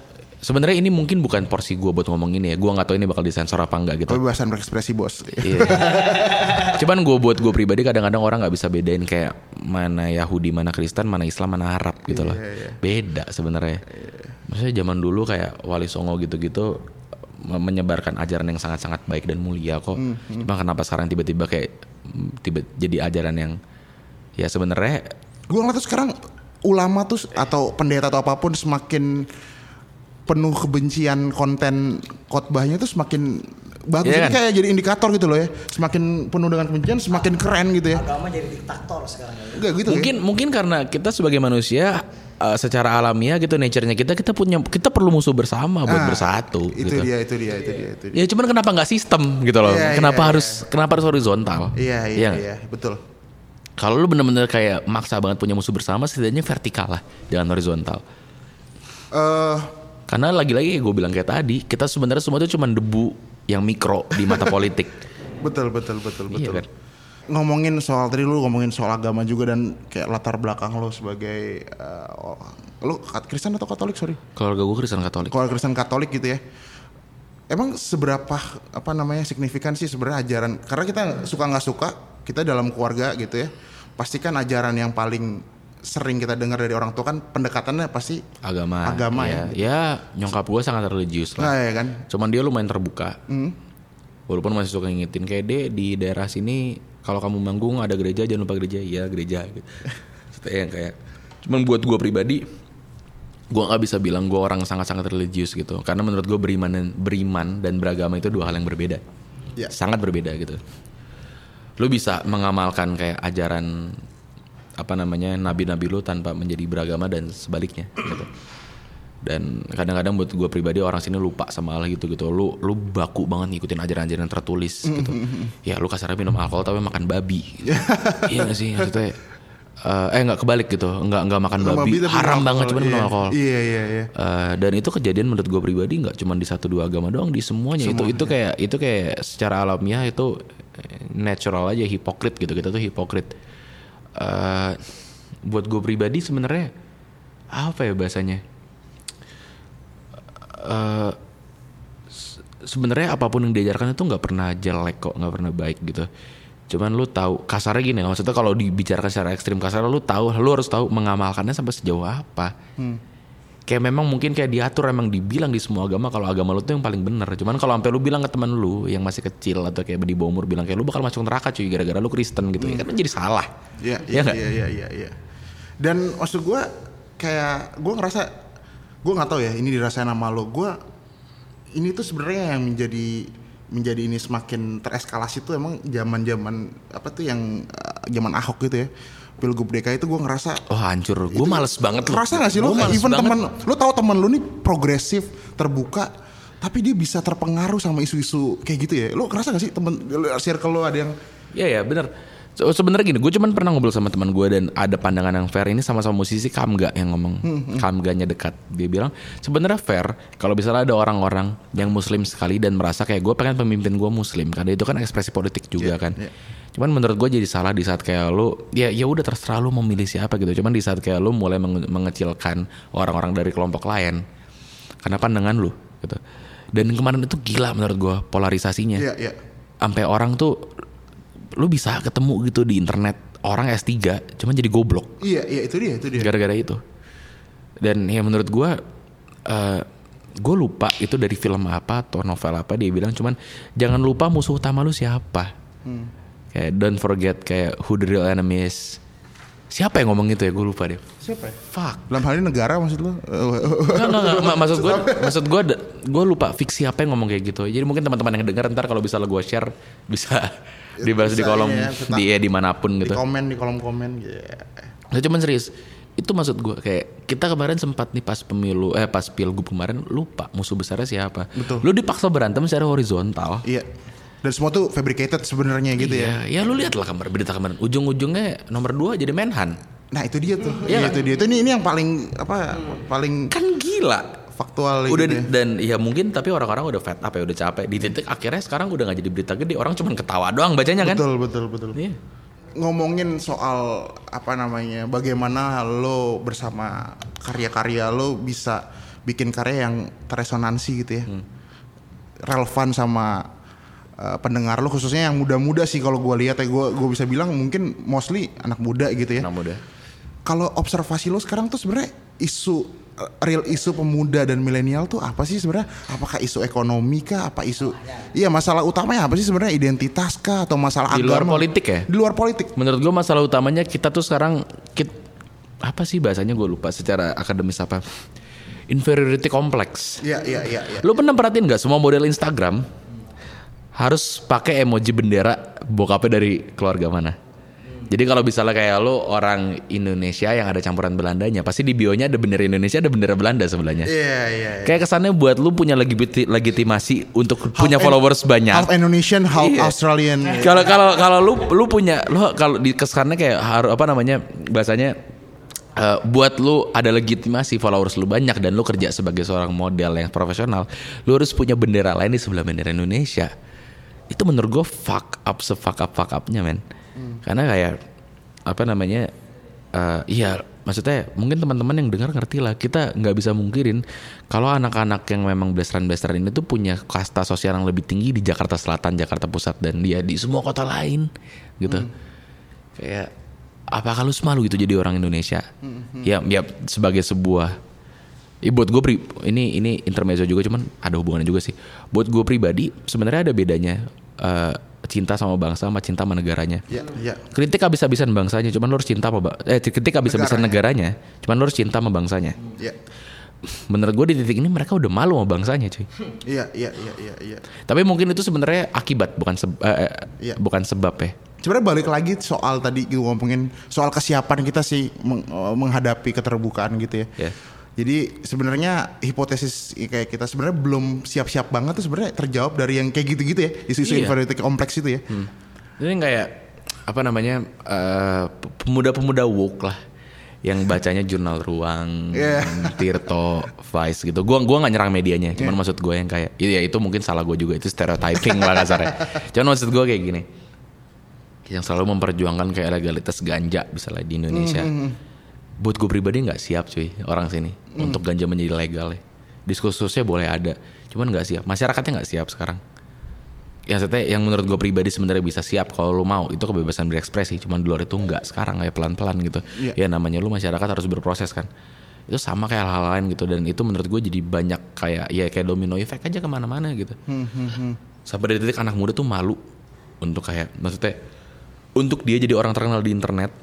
sebenarnya ini mungkin bukan porsi gua buat ngomong ini ya. Gua nggak tahu ini bakal disensor apa enggak gitu. kebebasan berekspresi bos. Iya. Cuman gue buat gue pribadi kadang-kadang orang nggak bisa bedain kayak mana Yahudi, mana Kristen, mana Islam, mana Arab gitu loh. Beda sebenarnya. Maksudnya zaman dulu kayak Wali Songo gitu-gitu me- menyebarkan ajaran yang sangat-sangat baik dan mulia kok. Cuma kenapa sekarang tiba-tiba kayak tiba jadi ajaran yang ya sebenarnya Gue ngeliat tuh sekarang ulama tuh atau pendeta atau apa pun semakin penuh kebencian konten khotbahnya tuh semakin bagus. Iya Jadi kan? kayak jadi indikator gitu loh ya. Semakin penuh dengan kebencian, semakin keren gitu ya. agama jadi diktator sekarang ya. Enggak gitu mungkin mungkin karena kita sebagai manusia uh, secara alamiah gitu nature-nya kita kita punya kita perlu musuh bersama buat Ah, bersatu ya. Itu gitu. dia, itu dia, itu dia, itu dia. Ya cuman kenapa nggak sistem gitu loh? Iya, kenapa iya, harus kenapa harus horizontal? Iya, iya, nggak? iya, betul. Kalau lu bener-bener kayak maksa banget punya musuh bersama, setidaknya vertikal lah, jangan horizontal. Eh Karena lagi-lagi gue bilang kayak tadi, kita sebenarnya semua itu cuma debu yang mikro di mata politik. betul, betul, betul, Iya betul. kan? ngomongin soal tadi lu ngomongin soal agama juga dan kayak latar belakang lu sebagai oh, lu Kristen atau Katolik sorry Keluarga gue Kristen Katolik. kalau Kristen Katolik gitu ya emang seberapa apa namanya signifikan sih sebenarnya ajaran karena kita suka nggak suka kita dalam keluarga gitu ya pastikan ajaran yang paling sering kita dengar dari orang tua kan pendekatannya pasti Agama. Agama ya. Ya nyokap gue sangat religius nah lah. ya kan Cuman dia lumayan terbuka. Hmm. Walaupun masih suka ngingetin kayak deh di daerah sini kalau kamu manggung ada gereja jangan lupa gereja iya gereja gitu. Yang kayak cuman buat gue pribadi gue nggak bisa bilang gue orang sangat-sangat religius gitu karena menurut gue beriman dan beriman dan beragama itu dua hal yang berbeda Ya. sangat berbeda gitu lu bisa mengamalkan kayak ajaran apa namanya nabi-nabi lu tanpa menjadi beragama dan sebaliknya gitu. Dan kadang-kadang buat gue pribadi orang sini lupa sama hal gitu gitu. Lu lu baku banget ngikutin ajaran-ajaran tertulis gitu. Ya lu kasarnya minum alkohol tapi makan babi gitu. iya gak sih? Maksudnya eh, eh nggak kebalik gitu. Nggak nggak makan babi, Babi haram minum banget alkohol, cuma minum iya. alkohol. Iya iya iya. Eh, dan itu kejadian menurut gue pribadi nggak cuma di satu dua agama doang di semuanya. Itu itu kayak itu kayak secara alamiah itu natural aja hipokrit gitu. Kita tuh hipokrit Eh, buat gue pribadi sebenarnya apa ya bahasanya? Se- sebenarnya apa pun yang diajarkan itu nggak pernah jelek kok nggak pernah baik gitu. Cuman lu tahu kasarnya gini maksudnya kalau dibicarakan secara ekstrim kasarnya lu tahu lu harus tahu mengamalkannya sampai sejauh apa kayak memang mungkin kayak diatur emang dibilang di semua agama kalau agama lu tuh yang paling benar cuman kalau sampai lu bilang ke teman lu yang masih kecil atau kayak di bawah umur bilang kayak lu bakal masuk neraka cuy gara-gara lu Kristen gitu ya kan jadi salah Iya, Iya iya, nggak? iya, iya, iya, iya. Dan maksud gue kayak gue ngerasa gue nggak tahu ya ini dirasain sama lo. Gue ini tuh sebenarnya yang menjadi menjadi ini semakin tereskalasi tuh emang zaman-zaman apa tuh yang eh, zaman Ahok gitu ya. Pilgub DKI itu gue ngerasa Oh hancur, gue males banget loh. Kerasa gak sih lo? Even banget. temen, lo tahu temen lo nih progresif, terbuka, tapi dia bisa terpengaruh sama isu-isu kayak gitu ya. Lo kerasa gak sih temen circle lo ada yang Iya ya benar. So, sebenarnya gini, gue cuman pernah ngobrol sama teman gue dan ada pandangan yang fair ini sama-sama musisi Kamga yang ngomong. Kamganya dekat. Dia bilang sebenarnya fair kalau misalnya ada orang-orang yang muslim sekali dan merasa kayak gue pengen pemimpin gue muslim karena itu kan ekspresi politik juga kan. Cuman menurut gue jadi salah di saat kayak lu ya ya udah terserah lu memilih siapa gitu. Cuman di saat kayak lu mulai menge- mengecilkan orang-orang dari kelompok lain karena pandangan lu gitu. Dan kemarin itu gila menurut gue polarisasinya Iya, iya. sampai orang tuh lu bisa ketemu gitu di internet orang S3 cuman jadi goblok Iya, iya itu dia, itu dia. gara-gara itu dan ya menurut gua eh gue lupa itu dari film apa atau novel apa dia bilang cuman jangan lupa musuh utama lu siapa kayak don't forget kayak who the real enemy is siapa yang ngomong itu ya gue lupa deh Siapa ya? fuck Dalam hal ini negara maksud lo? Enggak, enggak, enggak. Ma- Maksud gue, maksud gue, gue lupa fiksi apa yang ngomong kayak gitu. Jadi mungkin teman-teman yang dengar ntar kalau bisa gue share bisa dibahas di kolom tetap. di ya di mana pun di gitu. komen, di kolom komen. Iya. Nah, cuman serius. Itu maksud gue kayak kita kemarin sempat nih pas pemilu eh pas pilgub kemarin lupa musuh besarnya siapa. Betul. Lu dipaksa berantem secara horizontal. Iya. Dan semua tuh fabricated sebenarnya gitu ya. Iya, ya lu lihat lah kabar berita kemarin. Ujung-ujungnya nomor dua jadi Menhan. Nah itu dia tuh. Iya Iya kan? itu dia. Itu ini, ini yang paling apa? Paling Kan gila. Faktual Udah gitu ya. dan ya mungkin tapi orang-orang udah fed up ya udah capek. Di titik akhirnya sekarang udah nggak jadi berita gede. Orang cuma ketawa doang bacanya kan. Betul, betul, betul. Iya. ngomongin soal apa namanya bagaimana lo bersama karya-karya lo bisa bikin karya yang terresonansi gitu ya relevan sama uh, pendengar lo khususnya yang muda-muda sih kalau gue lihat ya gue gue bisa bilang mungkin mostly anak muda gitu ya Anak muda. kalau observasi lo sekarang tuh sebenarnya isu real isu pemuda dan milenial tuh apa sih sebenarnya? Apakah isu ekonomi kah? Apa isu? Iya masalah utamanya apa sih sebenarnya? Identitas kah atau masalah Di luar agama? politik ya? Di luar politik. Menurut gue masalah utamanya kita tuh sekarang kit, apa sih bahasanya gue lupa secara akademis apa inferiority complex. Iya iya iya. iya. Lu pernah perhatiin nggak semua model Instagram harus pakai emoji bendera bokapnya dari keluarga mana? Jadi kalau misalnya kayak lu orang Indonesia yang ada campuran Belandanya, pasti di bionya ada bendera Indonesia, ada bendera Belanda sebelahnya. Iya iya. iya. Kayak kesannya buat lu punya legiti- legitimasi untuk punya Half followers In- banyak. Half Indonesian, half Iya. Australian. Kalau kalau kalau lu lu punya lu kalau di kesannya kayak harus apa namanya bahasanya eh, buat lu ada legitimasi followers lu banyak dan lu kerja sebagai seorang model yang profesional, lu harus punya bendera lain di sebelah bendera Indonesia. Itu menurut gue fuck up se fuck up fuck upnya men. Karena kayak apa namanya eh, iya maksudnya mungkin teman-teman yang dengar ngerti lah kita nggak bisa mungkirin kalau anak-anak yang memang blasteran-blasteran ini tuh punya kasta sosial yang lebih tinggi di Jakarta Selatan, Jakarta Pusat dan dia di semua kota lain gitu. Kayak apakah lu semalu gitu jadi orang Indonesia? Ya, ya sebagai sebuah Ya buat gue pri ini ini intermezzo juga cuman ada hubungannya juga sih. Buat gue pribadi sebenarnya ada bedanya eh, cinta sama bangsa sama cinta sama negaranya. Iya iya. Kritik habis-habisan bangsanya, cuman lu harus cinta sama eh kritik habis-habisan negaranya, cuman lu harus cinta sama bangsanya. Iya. Menurut gue di titik ini mereka udah malu sama bangsanya, cuy. Iya iya iya iya iya. Tapi mungkin itu sebenarnya akibat bukan seb- eh, Iya. bukan sebab ya. Sebenarnya balik lagi soal tadi gue ngomongin soal kesiapan kita sih meng- eh, menghadapi keterbukaan gitu ya. Ya. Jadi sebenarnya hipotesis kayak kita sebenarnya belum siap-siap banget tuh sebenarnya terjawab dari yang kayak gitu-gitu ya isu-isu Iya. inferiority kompleks itu ya. Ini kayak apa namanya eh, pemuda-pemuda woke lah yang bacanya jurnal ruang, Iya. Tirto, Vice gitu. Gua gua nggak nyerang medianya, cuman maksud gue yang kayak iya itu mungkin salah gue juga itu stereotyping lah kasarnya. Cuman maksud gue kayak gini. Yang selalu memperjuangkan kayak legalitas ganja misalnya di Indonesia. Buat gue pribadi nggak siap cuy orang sini untuk ganja menjadi legal ya. Diskursusnya boleh ada, cuman nggak siap. Masyarakatnya nggak siap sekarang yang saya yang menurut gue pribadi sebenarnya bisa siap kalau lu mau itu kebebasan berekspresi cuman di luar itu enggak sekarang kayak pelan-pelan gitu Iya. ya namanya lu masyarakat harus berproses kan itu sama kayak hal-hal lain gitu dan itu menurut gue jadi banyak kayak ya kayak domino effect aja ke mana-mana gitu sampai dari titik anak muda tuh malu untuk kayak maksudnya untuk dia jadi orang terkenal di internet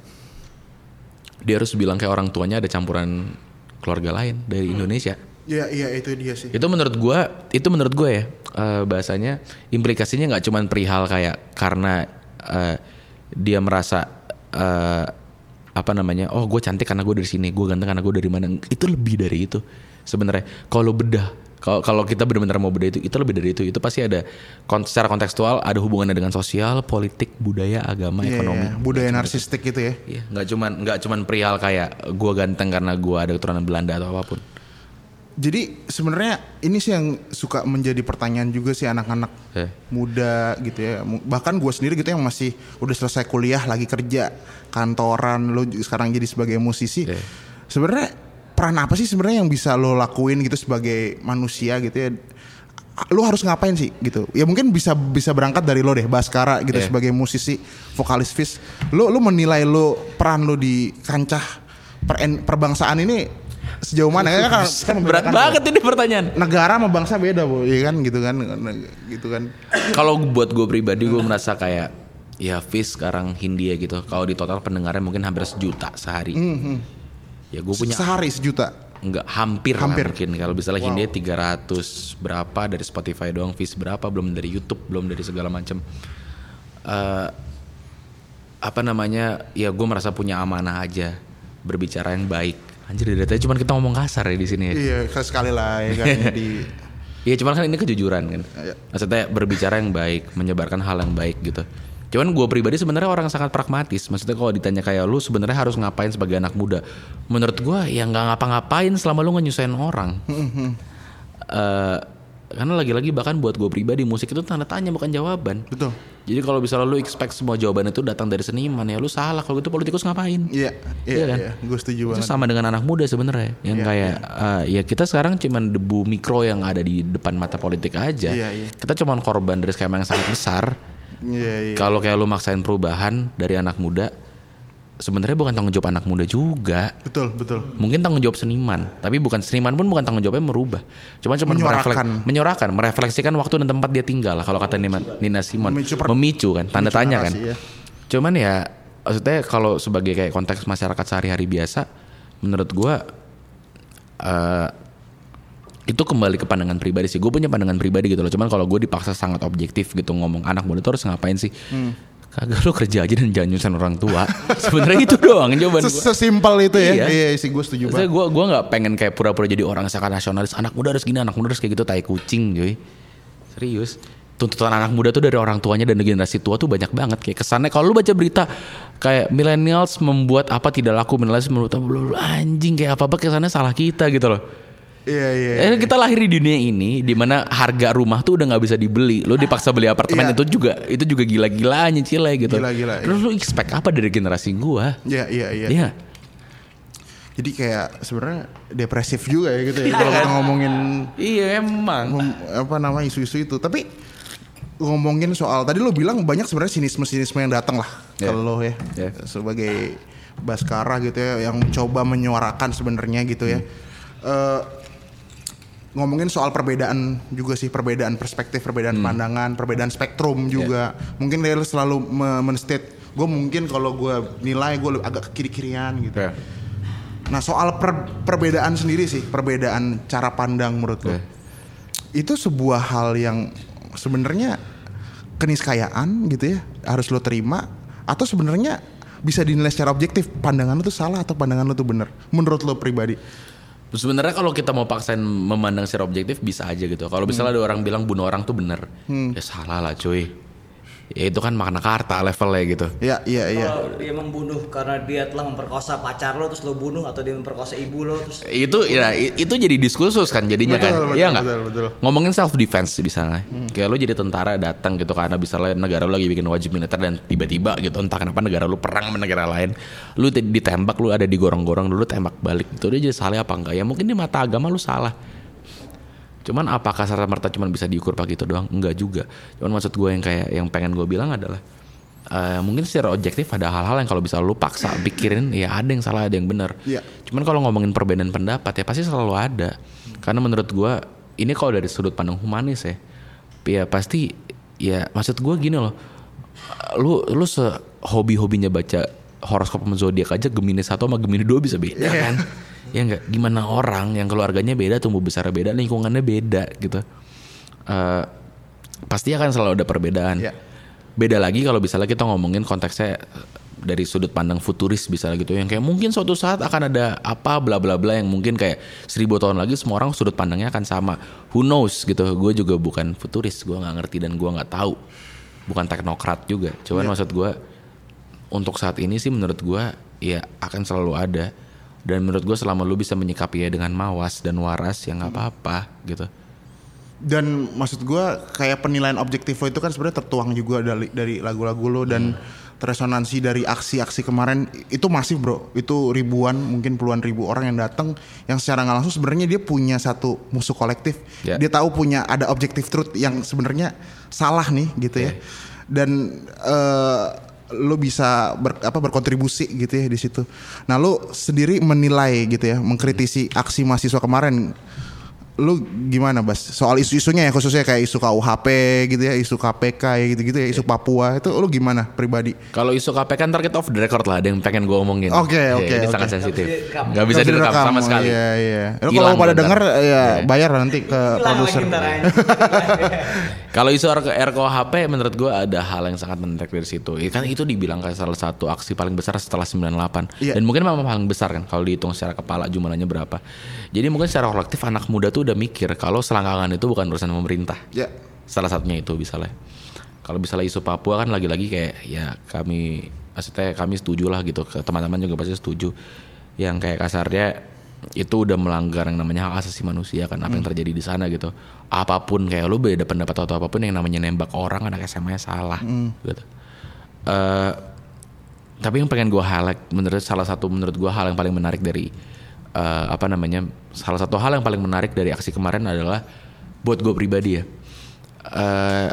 dia harus bilang kayak orang tuanya ada campuran keluarga lain dari Indonesia. Iya iya itu dia sih. itu menurut gua itu menurut gua ya eh, bahasanya implikasinya nggak cuman perihal kayak karena eh, dia merasa eh, apa namanya oh gue cantik karena gue dari sini gue ganteng karena gue dari mana. Itu lebih dari itu sebenarnya. Kalau bedah kalau kalau kita benar-benar mau bedah itu itu lebih dari itu itu pasti ada kon- secara kontekstual ada hubungannya dengan sosial politik budaya agama Iya, ekonomi iya. budaya narsistik gitu ya. Iya, nggak cuman nggak cuman perihal kayak gue ganteng karena gue ada keturunan Belanda atau apa pun. Jadi sebenarnya ini sih yang suka menjadi pertanyaan juga sih anak-anak Eh. muda gitu ya. Bahkan gue sendiri gitu yang masih udah selesai kuliah lagi kerja kantoran lo sekarang jadi sebagai musisi. Eh. Sebenarnya peran apa sih sebenarnya yang bisa lo lakuin gitu sebagai manusia gitu ya? Lo harus ngapain sih gitu? Ya mungkin bisa bisa berangkat dari lo deh Baskara gitu Eh. sebagai musisi vokalis Fish. Lo lo menilai lo peran lo di kancah per- perbangsaan ini sejauh mana? Kan- kan- kan Berat banget ini pertanyaan. negara sama bangsa beda bu ya kan gitu kan gitu kan Kalau buat gue pribadi gue merasa kayak ya Fish sekarang Hindia gitu. Kalau di total pendengarnya mungkin hampir sejuta sehari. Ya gue punya sehari sejuta Enggak hampir, lah Hampir. mungkin kalau misalnya Hindia 300 berapa dari Spotify doang Fish berapa belum dari YouTube belum dari segala macam Eh, apa namanya ya gue merasa punya amanah aja berbicara yang baik anjir dari tadi cuman kita ngomong kasar ya di sini ya iya sekali lah ya kan di Iya cuman kan ini kejujuran kan. Iya. Maksudnya berbicara yang baik, menyebarkan hal yang baik gitu. Cuman gue pribadi sebenarnya orang sangat pragmatis. Maksudnya kalau ditanya kayak lu sebenarnya harus ngapain sebagai anak muda? Menurut gue ya nggak ngapa-ngapain selama lu nyusahin orang. Eh, karena lagi-lagi bahkan buat gue pribadi musik itu tanda tanya bukan jawaban. betul Jadi kalau misalnya lu expect semua jawaban itu datang dari seniman ya lu salah. Kalau gitu politikus ngapain? iya Iya iya kan? iya gue setuju Itu banget sama dengan anak muda sebenarnya yang Iya, kayak eh, ya kita sekarang cuman debu mikro yang ada di depan mata politik aja. Iya, iya. Kita cuman korban dari skema yang sangat besar. Iya iya Kalau kayak lu maksain perubahan dari anak muda, sebenarnya bukan tanggung jawab anak muda juga. betul betul Mungkin tanggung jawab seniman, tapi bukan seniman pun bukan tanggung jawabnya merubah. Cuma cuma Menyuarakan. menyuarakan, merefleksikan waktu dan tempat dia tinggal lah. Kalau kata Nina, Nina Simon, Memicu memicu, per- kan, tanda memicu tanya kan. ya. Cuman ya, maksudnya kalau sebagai kayak konteks masyarakat sehari-hari biasa, menurut gua eh itu kembali ke pandangan pribadi sih. Gue punya pandangan pribadi gitu loh. Cuman kalau gue dipaksa sangat objektif gitu ngomong anak muda tuh harus ngapain sih? Kagak lo kerja aja dan jangan nyusahin orang tua. Sebenarnya itu doang jawaban gue. sesimpel itu ya Iya. iya sih gue setuju banget gue gua nggak pengen kayak pura-pura jadi orang sangat nasionalis. Anak muda harus gini, anak muda harus kayak gitu, tai kucing, cuy. Serius. Tuntutan anak muda tuh dari orang tuanya dan generasi tua tuh banyak banget. Kayak kesannya kalau lu baca berita kayak millennials membuat apa tidak laku, millennials lu anjing kayak apa apa kesannya salah kita gitu loh. Iya iya Eh, kita lahir di dunia ini di mana harga rumah tuh udah nggak bisa dibeli. Lu dipaksa beli apartemen Iya. itu juga itu juga gila-gilanya cile gitu. Gila-gila, Terus lu expect apa dari generasi gua? iya iya iya Iya. jadi kayak sebenarnya depresif juga ya gitu ya kalau kita ngomongin Iya emang. mem- apa nama isu-isu itu tapi ngomongin soal tadi lo bilang banyak sebenarnya sinisme-sinisme yang datang lah Ya. ke lo ya Ya. sebagai Baskara gitu ya yang coba menyuarakan sebenarnya gitu ya Eh, ngomongin soal perbedaan juga sih perbedaan perspektif perbedaan Hmm. pandangan perbedaan spektrum Ya. juga mungkin dia selalu me- men-state gue mungkin kalau gue nilai gue agak ke kiri-kirian gitu Ya. Nah soal per- perbedaan sendiri sih, perbedaan cara pandang menurut lo, Oke. itu sebuah hal yang sebenarnya keniscayaan gitu ya, harus lo terima, atau sebenarnya bisa dinilai secara objektif pandangan lo tuh salah atau pandangan lo tuh bener, menurut lo pribadi? Sebenarnya kalau kita mau paksain memandang secara objektif bisa aja gitu. Kalau misalnya ada orang bilang bunuh orang tuh bener, ya salah lah cuy. Ya itu kan makna karta levelnya gitu. Ya, iya, iya. Kalau dia membunuh karena dia telah memperkosa pacar lo terus lo bunuh atau dia memperkosa ibu lo terus Itu ya itu jadi diskursus kan jadinya Betul, kan. betul, Iya nggak? betul, betul. Ngomongin self defense di sana. Kayak lu jadi tentara datang gitu karena misalnya negara lu lagi bikin wajib militer dan tiba-tiba gitu entah kenapa negara lu perang sama negara lain. Lu te- ditembak lu ada di gorong-gorong dulu tembak balik. Itu dia jadi salah apa enggak? Ya mungkin di mata agama lu salah. Cuman apakah serta merta cuman bisa diukur pakai itu doang? Enggak juga. Cuman maksud gue yang kayak yang pengen gue bilang adalah eh, mungkin secara objektif ada hal-hal yang kalau bisa lu paksa pikirin ya ada yang salah ada yang benar. Iya. Cuman kalau ngomongin perbedaan pendapat ya pasti selalu ada. Karena menurut gue ini kalau dari sudut pandang humanis ya, ya pasti ya maksud gue gini loh. Lu lu se hobi hobinya baca horoskop sama zodiak aja Gemini satu sama Gemini dua bisa beda kan? Ya enggak gimana orang yang keluarganya beda, tumbuh besar beda, lingkungannya beda gitu. Eh pasti akan selalu ada perbedaan. Iya. Beda lagi kalau misalnya kita ngomongin konteksnya dari sudut pandang futuris bisa gitu. Yang kayak mungkin suatu saat akan ada apa bla bla bla yang mungkin kayak seribu tahun lagi semua orang sudut pandangnya akan sama. Who knows gitu. Gue juga bukan futuris gue nggak ngerti dan gue nggak tahu. Bukan teknokrat juga. Cuman maksud gue untuk saat ini sih menurut gue ya akan selalu ada dan menurut gue selama lu bisa menyikapi ya dengan mawas dan waras ya nggak apa-apa gitu Dan maksud gua kayak penilaian objektif lo itu kan sebenarnya tertuang juga dari dari lagu-lagu lo dan resonansi dari aksi-aksi kemarin itu masif bro. Itu ribuan mungkin puluhan ribu orang yang datang yang secara nggak langsung sebenarnya dia punya satu musuh kolektif. Ya. Dia tahu punya ada objektif truth yang sebenarnya salah nih gitu ya. Dan eh, lo bisa ber- apa berkontribusi gitu ya di situ. Nah lo sendiri menilai gitu ya, mengkritisi aksi mahasiswa kemarin lu gimana Bas soal isu-isunya ya khususnya kayak isu KUHP gitu ya isu KPK ya gitu-gitu ya isu Papua itu lu gimana pribadi Kalau isu KPK ntar kita off the record lah ada yang pengen gue omongin. Oke, Ya, oke, Ini oke. sangat sensitif. direkam. Gak bisa Nggak direkam sama sekali. iya iya Lu kalau pada denger ya Iya. bayar nanti ke produser. Kalau isu RKUHP menurut gue ada hal yang sangat menarik dari situ. Ya kan itu dibilang kayak salah satu aksi paling besar setelah 98. Iya. Dan mungkin memang paling besar kan kalau dihitung secara kepala jumlahnya berapa. Jadi mungkin secara kolektif anak muda tuh udah mikir kalau selangkangan itu bukan urusan pemerintah. ya Salah satunya itu misalnya. Kalau misalnya isu Papua kan lagi-lagi kayak ya kami maksudnya kami setuju lah gitu. Teman-teman juga pasti setuju. Yang kayak kasarnya itu udah melanggar yang namanya hak asasi manusia kan apa yang terjadi di sana gitu. Apa pun kayak lu beda pendapat atau apa pun yang namanya nembak orang anak SMA -nya salah gitu. Eh, tapi yang pengen gue highlight menurut salah satu menurut gue hal yang paling menarik dari eh, apa namanya salah satu hal yang paling menarik dari aksi kemarin adalah buat gue pribadi ya. Eh,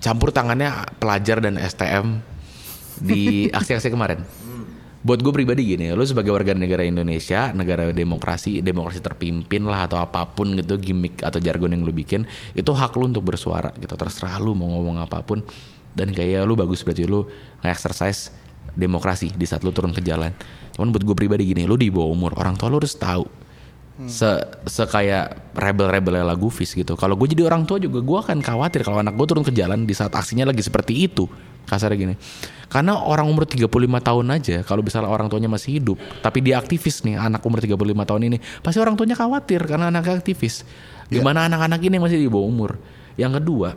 campur tangannya pelajar dan STM di aksi-aksi kemarin. Buat gue pribadi gini lu sebagai warga negara Indonesia negara demokrasi demokrasi terpimpin lah atau apa pun gitu gimmick atau jargon yang lu bikin itu hak lu untuk bersuara gitu. Terserah lu mau ngomong apa pun. Dan kayak lu bagus berarti lu nge-exercise demokrasi di saat lu turun ke jalan cuman buat gue pribadi gini lu di bawah umur orang tua lu harus tahu se sekayak rebel-rebelnya lagu Fis gitu. Kalau gue jadi orang tua juga gue akan khawatir kalau anak gue turun ke jalan di saat aksinya lagi seperti itu. Kasarnya gini. Karena orang umur 35 tahun aja kalau misalnya orang tuanya masih hidup, tapi dia aktivis nih, anak umur 35 tahun ini, pasti orang tuanya khawatir karena anaknya aktivis. Gimana anak-anak ini yang masih di bawah umur? Yang kedua,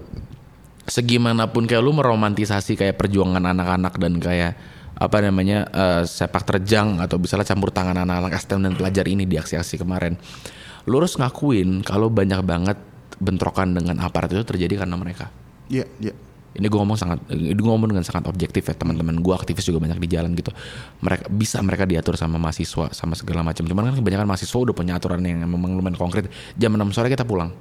segimanapun kayak lu meromantisasi kayak perjuangan anak-anak dan kayak apa namanya eh, sepak terjang atau misalnya campur tangan anak-anak STM dan pelajar ini di aksi-aksi kemarin. Lu harus ngakuin kalau banyak banget bentrokan dengan aparat itu terjadi karena mereka. Iya, iya. Ini gue ngomong sangat, ini gue ngomong dengan sangat objektif ya teman-teman gue aktivis juga banyak di jalan gitu. Mereka bisa mereka diatur sama mahasiswa sama segala macam. Cuman kan kebanyakan mahasiswa udah punya aturan yang memang lumayan konkret. Jam 6 sore kita pulang.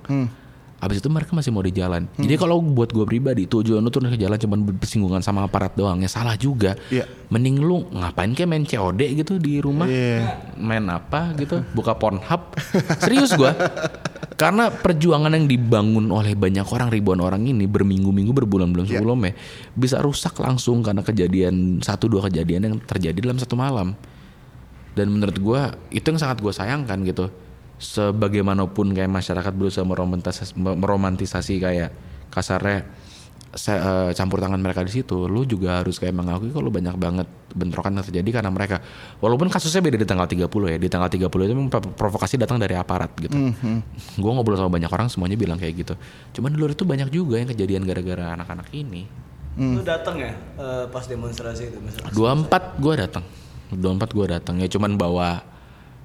Habis itu mereka masih mau di jalan. Jadi kalau buat gue pribadi tujuan lu turun ke jalan cuma bersinggungan sama aparat doang ya salah juga. Iya. Mending lu ngapain kayak main COD gitu di rumah. Iya. Main apa gitu, buka Pornhub. Serius gua. Karena perjuangan yang dibangun oleh banyak orang ribuan orang ini berminggu-minggu berbulan-bulan Iya. sebelumnya bisa rusak langsung karena kejadian satu dua kejadian yang terjadi dalam satu malam. Dan menurut gua itu yang sangat gue sayangkan gitu. Sebagaimanapun kayak masyarakat berusaha meromantisasi, meromantisasi kayak kasarnya se- eh, campur tangan mereka di situ, lu juga harus kayak mengakui kalau banyak banget bentrokan yang terjadi karena mereka. Walaupun kasusnya beda di tanggal 30 ya. Di tanggal 30 itu memang prov- provokasi datang dari aparat gitu. Gue ngobrol sama banyak orang semuanya bilang kayak gitu. Cuman di luar itu banyak juga yang kejadian gara-gara anak-anak ini. Lu dateng ya eh, pas demonstrasi itu misalnya. 24 gue datang. 24 gue datang ya cuman bawa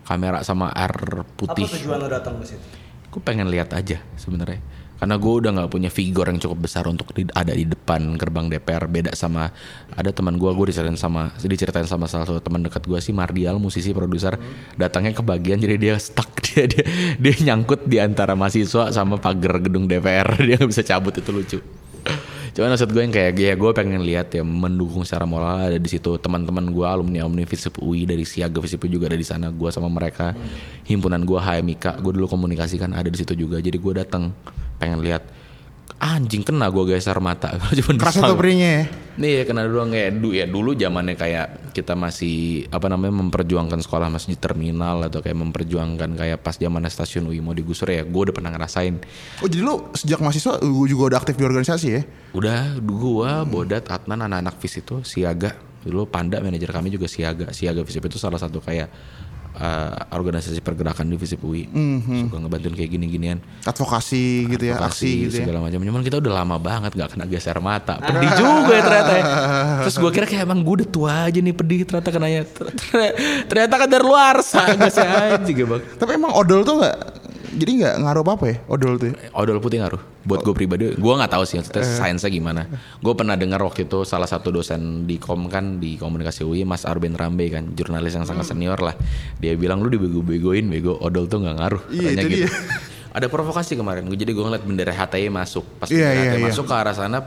kamera sama air putih. Apa tujuan lu datang ke situ? Gue pengen lihat aja sebenarnya. Karena gue udah nggak punya figur yang cukup besar untuk di- ada di depan gerbang DPR. Beda sama ada teman gue, gue diceritain sama diceritain sama salah satu teman dekat gue sih Mardial, musisi produser. Datangnya ke bagian jadi dia stuck dia dia, dia nyangkut di antara mahasiswa sama pagar gedung DPR. Dia nggak bisa cabut itu lucu. Cuman maksud gue yang kayak ya gue pengen lihat ya mendukung secara moral ada di situ. Teman-teman gue alumni alumni Visip UI dari Siaga Visip UI juga ada di sana. Gue sama mereka. Himpunan gue HMIK gue dulu komunikasi kan ada di situ juga. Jadi gue datang pengen lihat anjing kena gue geser mata cuman Kerasa disal- tuh perihnya ya. Nih ya kena dulu kayak du, ya dulu zamannya kayak kita masih apa namanya memperjuangkan sekolah masih di terminal atau kayak memperjuangkan kayak pas zamannya stasiun UI mau digusur ya gue udah pernah ngerasain Oh jadi lu sejak mahasiswa lu juga udah aktif di organisasi ya? Udah gua, Bodat, Atnan, anak-anak FIS itu siaga Dulu Panda manajer kami juga Siaga. Siaga Visip itu salah satu kayak eh, organisasi pergerakan di Visip UI. Suka ngebantuin kayak gini-ginian. Advokasi gitu ya, Advokasi aksi gitu ya. segala macam. Cuman kita udah lama banget nggak kena geser mata. Pedih juga ya ternyata. ya. Terus gue kira kayak emang gue udah tua aja nih pedih ternyata kenanya. Ter- Ternyata kan dari luar gak anjing ya bang. Tapi emang odol tuh nggak jadi nggak ngaruh apa-apa ya odol tuh. ya? Odol putih ngaruh. Buat gue pribadi, gue nggak tahu sih maksudnya sainsnya gimana. Gue pernah dengar waktu itu salah satu dosen di kom kan di komunikasi UI, Mas Arben Rambe kan, jurnalis yang sangat senior lah. Dia bilang lu dibego-begoin, bego odol tuh nggak ngaruh. Iya, Katanya itu gitu. dia. Ada provokasi kemarin. Gue jadi gue ngeliat bendera HTI masuk. Pas Iya, bendera iya, HTI iya. masuk ke arah sana,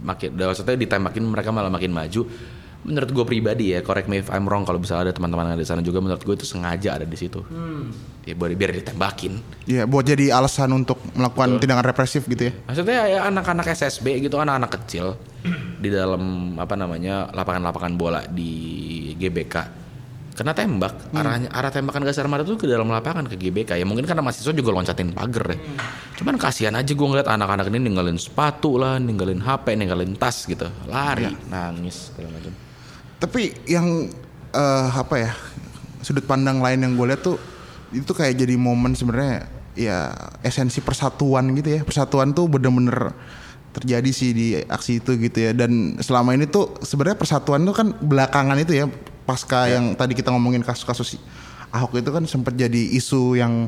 makin, maksudnya ditembakin mereka malah makin maju. Menurut gue pribadi ya, correct me if I'm wrong kalau misalnya ada teman-teman yang ada di sana juga, menurut gue itu sengaja ada di situ. Ya biar, biar ditembakin. Iya, buat jadi alasan untuk melakukan tindakan represif gitu ya. Maksudnya ya anak-anak SSB gitu anak-anak kecil di dalam apa namanya lapangan-lapangan bola di GBK kena tembak. Arahnya arah tembakan gas air mata tuh ke dalam lapangan ke GBK ya mungkin karena mahasiswa juga loncatin pagar ya. Cuman kasihan aja gue ngeliat anak-anak ini ninggalin sepatu lah ninggalin HP ninggalin tas gitu. Lari nangis segala macam Tapi yang eh, apa ya sudut pandang lain yang gue lihat tuh itu kayak jadi momen sebenarnya ya esensi persatuan gitu ya. Persatuan tuh bener-bener terjadi sih di aksi itu gitu ya. Dan selama ini tuh sebenarnya persatuan tuh kan belakangan itu ya pasca yang tadi kita ngomongin kasus-kasus Ahok itu kan sempat jadi isu yang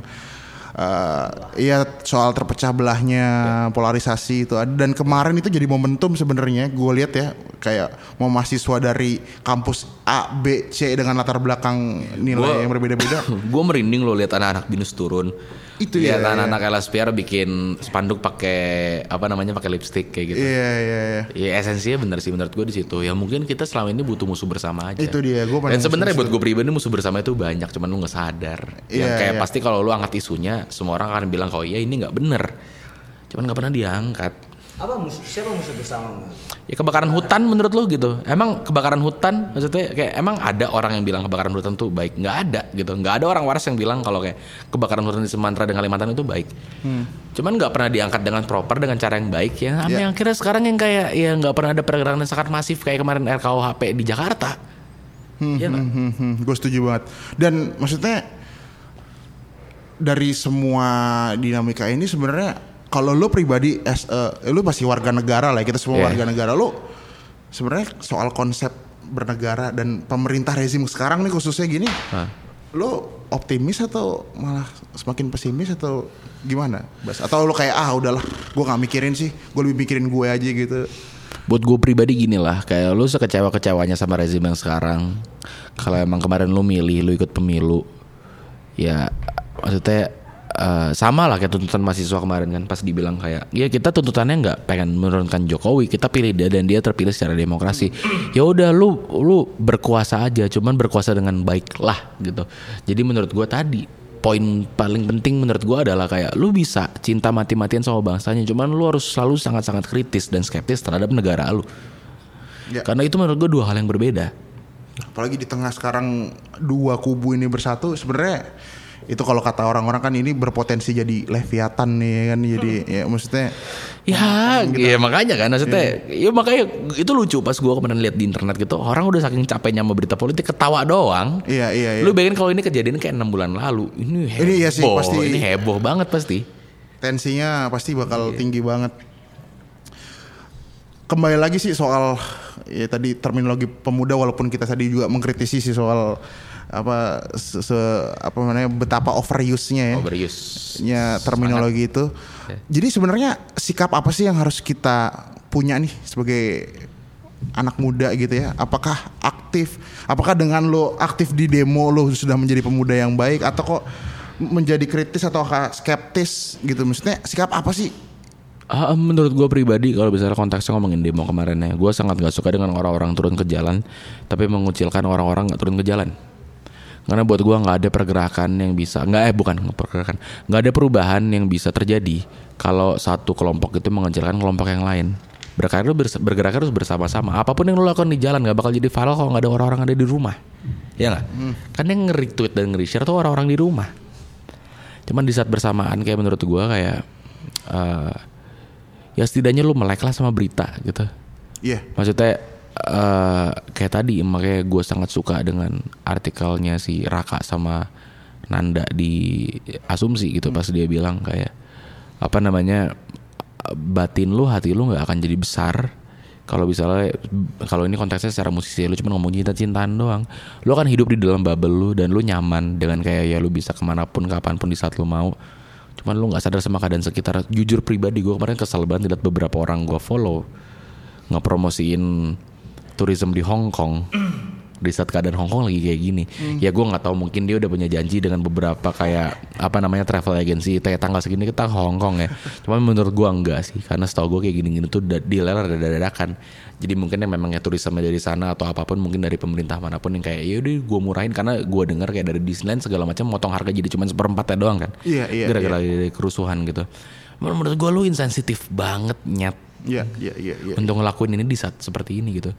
eh ya soal terpecah belahnya polarisasi itu ada. Dan kemarin itu jadi momentum sebenarnya. Gue lihat ya kayak mau mahasiswa dari kampus A B C dengan latar belakang nilai Gua- yang berbeda-beda. Gue merinding lo lihat anak-anak binus turun Itu lihat ya, anak-anak LSPR bikin spanduk pakai apa namanya pakai lipstick kayak gitu iya iya iya Ya esensinya bener sih menurut gue di situ. Ya mungkin kita selama ini butuh musuh bersama aja. Itu dia, gua Dan sebenarnya buat gue pribadi musuh bersama itu banyak, cuman lu nggak sadar. yang Iya, kayak iya. pasti kalau lu angkat isunya, semua orang akan bilang kalau iya ini nggak bener. Cuman nggak pernah diangkat. Apa musuh siapa musuh bersama? Ya kebakaran hutan menurut lu gitu. Emang kebakaran hutan maksudnya kayak emang ada orang yang bilang kebakaran hutan tuh baik? Nggak ada gitu. Nggak ada orang waras yang bilang kalau kayak kebakaran hutan di Sumatera dan Kalimantan itu baik. Cuman nggak pernah diangkat dengan proper dengan cara yang baik ya. Sampai Ya. yang kira sekarang yang kayak ya nggak pernah ada pergerakan yang sangat masif kayak kemarin RKUHP di Jakarta. Iya nggak? Hmm, hmm, gue setuju banget. Dan maksudnya dari semua dinamika ini sebenarnya kalau lo pribadi as a- lu pasti warga negara lah kita semua Iya. warga negara lo sebenarnya soal konsep bernegara dan pemerintah rezim sekarang nih khususnya gini Hah. lo optimis atau malah semakin pesimis atau gimana Bas atau lo kayak ah udahlah gue nggak mikirin sih gue lebih mikirin gue aja gitu Buat gue pribadi gini lah, kayak lu sekecewa-kecewanya sama rezim yang sekarang. Kalau emang kemarin lu milih, lu ikut pemilu, ya maksudnya eh, sama lah kayak tuntutan mahasiswa kemarin kan pas dibilang kayak ya kita tuntutannya nggak pengen menurunkan Jokowi kita pilih dia dan dia terpilih secara demokrasi. Ya udah lu lu berkuasa aja cuman berkuasa dengan baik lah gitu. Jadi menurut gua tadi poin paling penting menurut gua adalah kayak lu bisa cinta mati-matian sama bangsanya cuman lu harus selalu sangat-sangat kritis dan skeptis terhadap negara lu. Ya. karena itu menurut gua dua hal yang berbeda. Apalagi di tengah sekarang dua kubu ini bersatu sebenarnya itu kalau kata orang-orang kan ini berpotensi jadi leviatan nih ya kan jadi ya maksudnya Ya, gitu. ya makanya kan maksudnya, ya makanya itu lucu pas gua kemarin lihat di internet gitu, orang udah saking capeknya sama berita politik ketawa doang. iya iya iya Lu bayangin kalau ini kejadian kayak enam bulan lalu, ini heboh, Ini iya sih, pasti. ini heboh banget pasti. tensinya pasti bakal Iya. tinggi banget kembali lagi sih soal ya tadi terminologi pemuda walaupun kita tadi juga mengkritisi sih soal apa se, se- apa namanya betapa overuse-nya ya Overuse. nya terminologi itu. Ya. Jadi sebenarnya sikap apa sih yang harus kita punya nih sebagai anak muda gitu ya? Apakah aktif? Apakah dengan lo aktif di demo lo sudah menjadi pemuda yang baik atau kok menjadi kritis atau skeptis gitu? Maksudnya sikap apa sih? Ah, menurut gue pribadi kalau misalnya konteksnya ngomongin demo kemarin ya, gue sangat gak suka dengan orang-orang turun ke jalan, tapi mengucilkan orang-orang nggak turun ke jalan. Karena buat gue nggak ada pergerakan yang bisa, nggak eh bukan pergerakan, nggak ada perubahan yang bisa terjadi kalau satu kelompok itu mengecilkan kelompok yang lain. Harus bergerak harus bersama-sama. Apa pun yang lo lakukan di jalan nggak bakal jadi viral kalau nggak ada orang-orang ada di rumah. Ya nggak? Kan yang nge-retweet dan nge-share tuh orang-orang di rumah. Cuman di saat bersamaan kayak menurut gue kayak eh, ya setidaknya lu melek lah sama berita gitu. Iya. Maksudnya eh kayak tadi makanya gue sangat suka dengan artikelnya si Raka sama Nanda di asumsi gitu pas dia bilang kayak apa namanya batin lu hati lu nggak akan jadi besar kalau misalnya kalau ini konteksnya secara musisi lu cuma ngomong cinta-cintaan doang. Lu akan hidup di dalam bubble lu dan lu nyaman dengan kayak ya lu bisa ke mana pun kapan pun di saat lu mau. Cuman lu nggak sadar sama keadaan sekitar. Jujur pribadi gue kemarin kesal banget lihat beberapa orang gue follow ngepromosiin tourism di Hong Kong. Di saat keadaan Hong Kong lagi kayak gini. Ya gue nggak tahu mungkin dia udah punya janji dengan beberapa kayak apa namanya travel agency kayak tanggal segini kita ke Hong Kong ya. Cuman menurut gue enggak sih karena setahu gue kayak gini-gini tuh dealer ada dadakan. Jadi mungkin yang memangnya turisme dari sana atau apa pun mungkin dari pemerintah mana pun yang kayak ya udah gue murahin karena gue dengar kayak dari Disneyland segala macam motong harga jadi cuma seperempatnya doang kan. Iya, iya, gara-gara dari kerusuhan gitu. Menurut gue lu insensitif banget nyet. Iya, iya, iya, iya. untuk ngelakuin ini di saat seperti ini gitu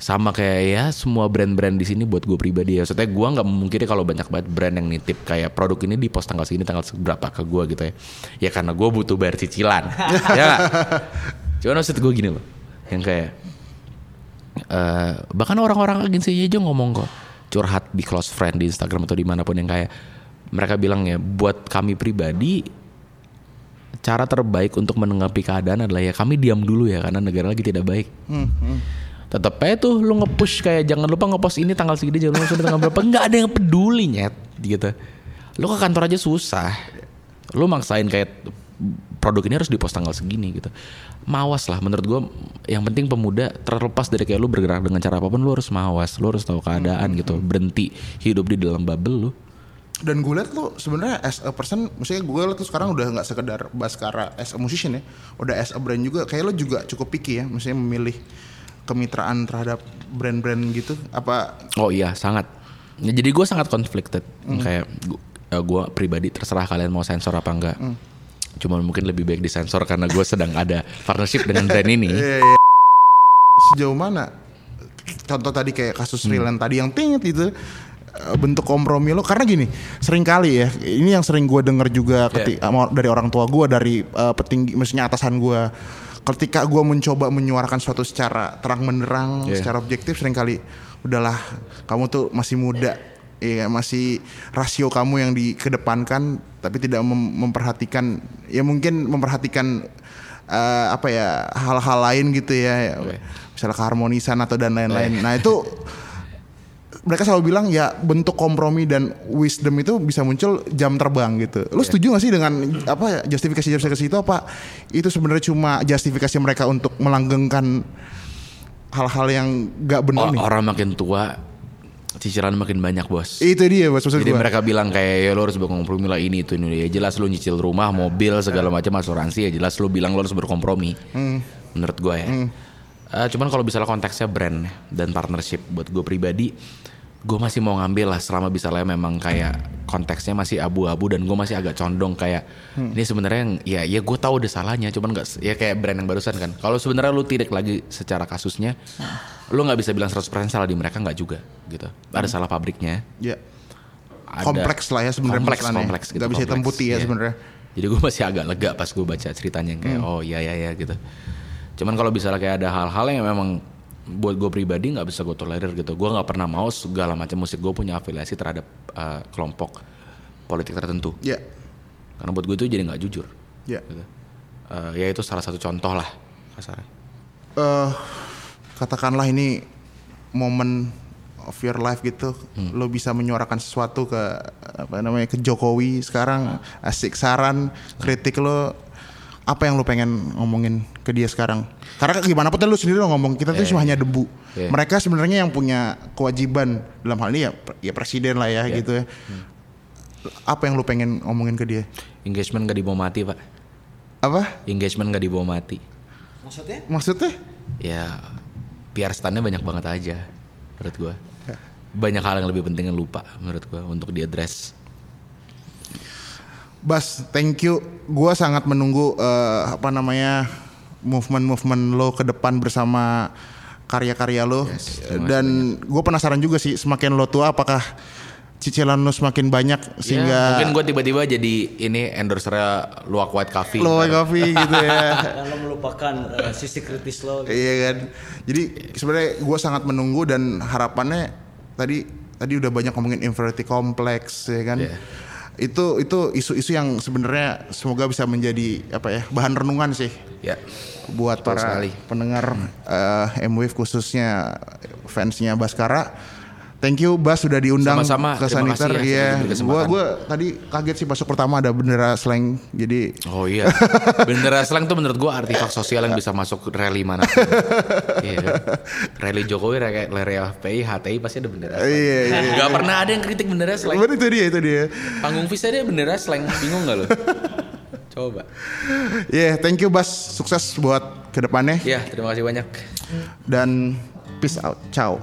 sama kayak ya semua brand-brand di sini buat gue pribadi ya. Maksudnya gue nggak memungkiri kalau banyak banget brand yang nitip kayak produk ini di post tanggal segini tanggal berapa ke gue gitu ya. Ya karena gue butuh bayar cicilan. ya? Cuman maksud gue gini loh, yang kayak eh bahkan orang-orang agensi aja ngomong kok curhat di close friend di Instagram atau di mana pun yang kayak mereka bilang ya buat kami pribadi cara terbaik untuk menanggapi keadaan adalah ya kami diam dulu ya karena negara lagi tidak baik. Tetep aja tuh lu nge-push kayak jangan lupa nge-post ini tanggal segini jangan lupa tanggal berapa. Nggak ada yang peduli nyet gitu. Lu ke kantor aja susah. Lu maksain kayak produk ini harus dipost tanggal segini gitu. Mawas lah menurut gua yang penting pemuda terlepas dari kayak lu bergerak dengan cara apa pun lu harus mawas, lu harus tahu keadaan gitu. Berhenti hidup di dalam bubble lu. Dan gue liat lu sebenarnya as a person, maksudnya gue liat lu sekarang udah nggak sekedar Baskara as a musician ya, udah as a brand juga. Kayak lu juga cukup picky ya, maksudnya memilih kemitraan terhadap brand-brand gitu. Apa Oh iya sangat. Ya, jadi gue sangat conflicted. Kayak gue pribadi terserah kalian mau sensor apa enggak. Cuman mungkin lebih baik disensor karena gue sedang ada partnership dengan brand ini. sejauh mana? Contoh tadi kayak kasus Rilan tadi yang tinggi itu eh, bentuk kompromi lo karena gini sering kali ya ini yang sering gue denger juga ketika dari orang tua gue dari eh, petinggi maksudnya atasan gue ketika gue mencoba menyuarakan suatu secara terang menerang Yeah. secara objektif sering kali udahlah kamu tuh masih muda. Ya masih rasio kamu yang dikedepankan tapi tidak mem- memperhatikan ya mungkin memperhatikan eh, apa ya hal-hal lain gitu ya misalnya keharmonisan atau dan lain-lain. Nah itu mereka selalu bilang ya bentuk kompromi dan wisdom itu bisa muncul jam terbang gitu. Lu setuju gak sih dengan apa justifikasi justifikasi itu apa itu sebenarnya cuma justifikasi mereka untuk melanggengkan hal-hal yang gak benar nih? orang makin tua cicilan makin banyak bos. Itu dia bos maksud Jadi gua. mereka bilang kayak ya lo harus berkompromi lah ini itu ini ya jelas lo nyicil rumah, mobil segala macam asuransi ya jelas lo bilang lo harus berkompromi. Menurut gue ya. Eh, cuman kalau misalnya konteksnya brand dan partnership buat gue pribadi, gue masih mau ngambil lah selama misalnya memang kayak konteksnya masih abu-abu dan gue masih agak condong kayak ini sebenarnya yang ya ya gue tahu ada salahnya cuman nggak ya kayak brand yang barusan kan. Kalau sebenarnya lu tidak lagi secara kasusnya lu nggak bisa bilang 100% salah di mereka nggak juga gitu. Ada salah pabriknya. Ya. ada- Kompleks lah ya sebenarnya kompleks kompleks gitu Nggak bisa hitam putih ya iya. sebenarnya. jadi gue masih agak lega pas gue baca ceritanya yang kayak oh iya iya iya gitu. Cuman kalau misalnya kayak ada hal-hal yang memang buat gue pribadi nggak bisa gue tolerir gitu gue nggak pernah mau segala macam musik gue punya afiliasi terhadap uh, kelompok politik tertentu Ya. karena buat gue itu jadi nggak jujur Ya. gitu. Uh, ya itu salah satu contoh lah kasarnya eh katakanlah ini momen of your life gitu lo bisa menyuarakan sesuatu ke apa namanya ke Jokowi sekarang asik saran kritik lo apa yang lo pengen ngomongin ke dia sekarang? Karena gimana pun lo sendiri lo ngomong kita tuh cuma hanya debu. Iya. mereka sebenarnya yang punya kewajiban. Dalam hal ini ya ya presiden lah ya gitu ya. Apa yang lo pengen ngomongin ke dia? Engagement gak dibawa mati pak. Apa? Engagement gak dibawa mati. Maksudnya? maksudnya? Ya PR standnya banyak banget aja menurut gue Ya. banyak hal yang lebih penting yang lupa menurut gue untuk diadres Bas, thank you. Gua sangat menunggu eh, apa namanya movement-movement lo ke depan bersama karya-karya lo. kasih Dan gue penasaran juga sih, semakin lo tua, apakah cicilan lu semakin banyak Ya, sehingga mungkin gue tiba-tiba jadi ini endorsernya Luwak White Coffee. lo coffee gitu ya. Dan lo melupakan eh, sisi kritis lo. gitu. Iya kan. Jadi sebenarnya gue sangat menunggu dan harapannya tadi tadi udah banyak ngomongin inferiority complex ya kan. Iya. Itu itu isu-isu yang sebenarnya semoga bisa menjadi apa ya bahan renungan sih Ya. buat Betul para sekali. pendengar eh, M-Wave khususnya fansnya Baskara. Thank you Bas sudah diundang Sama-sama. ke Terima Saniter. ya Iya, diberi gua gua tadi kaget sih masuk pertama ada bendera slang. Jadi Oh iya. Bendera slang tuh menurut gua artefak sosial yang bisa masuk rally mana. iya kan? Rally Jokowi kayak rally FPI, HTI pasti ada bendera slang. Iya, iya, iya. Gak pernah ada yang kritik bendera slang. Bener, itu dia itu dia. Panggung Fis ada bendera slang. Bingung gak lo? Coba. Yeah, thank you Bas. Sukses buat ke depannya. Ya, terima kasih banyak. Dan peace out. Ciao.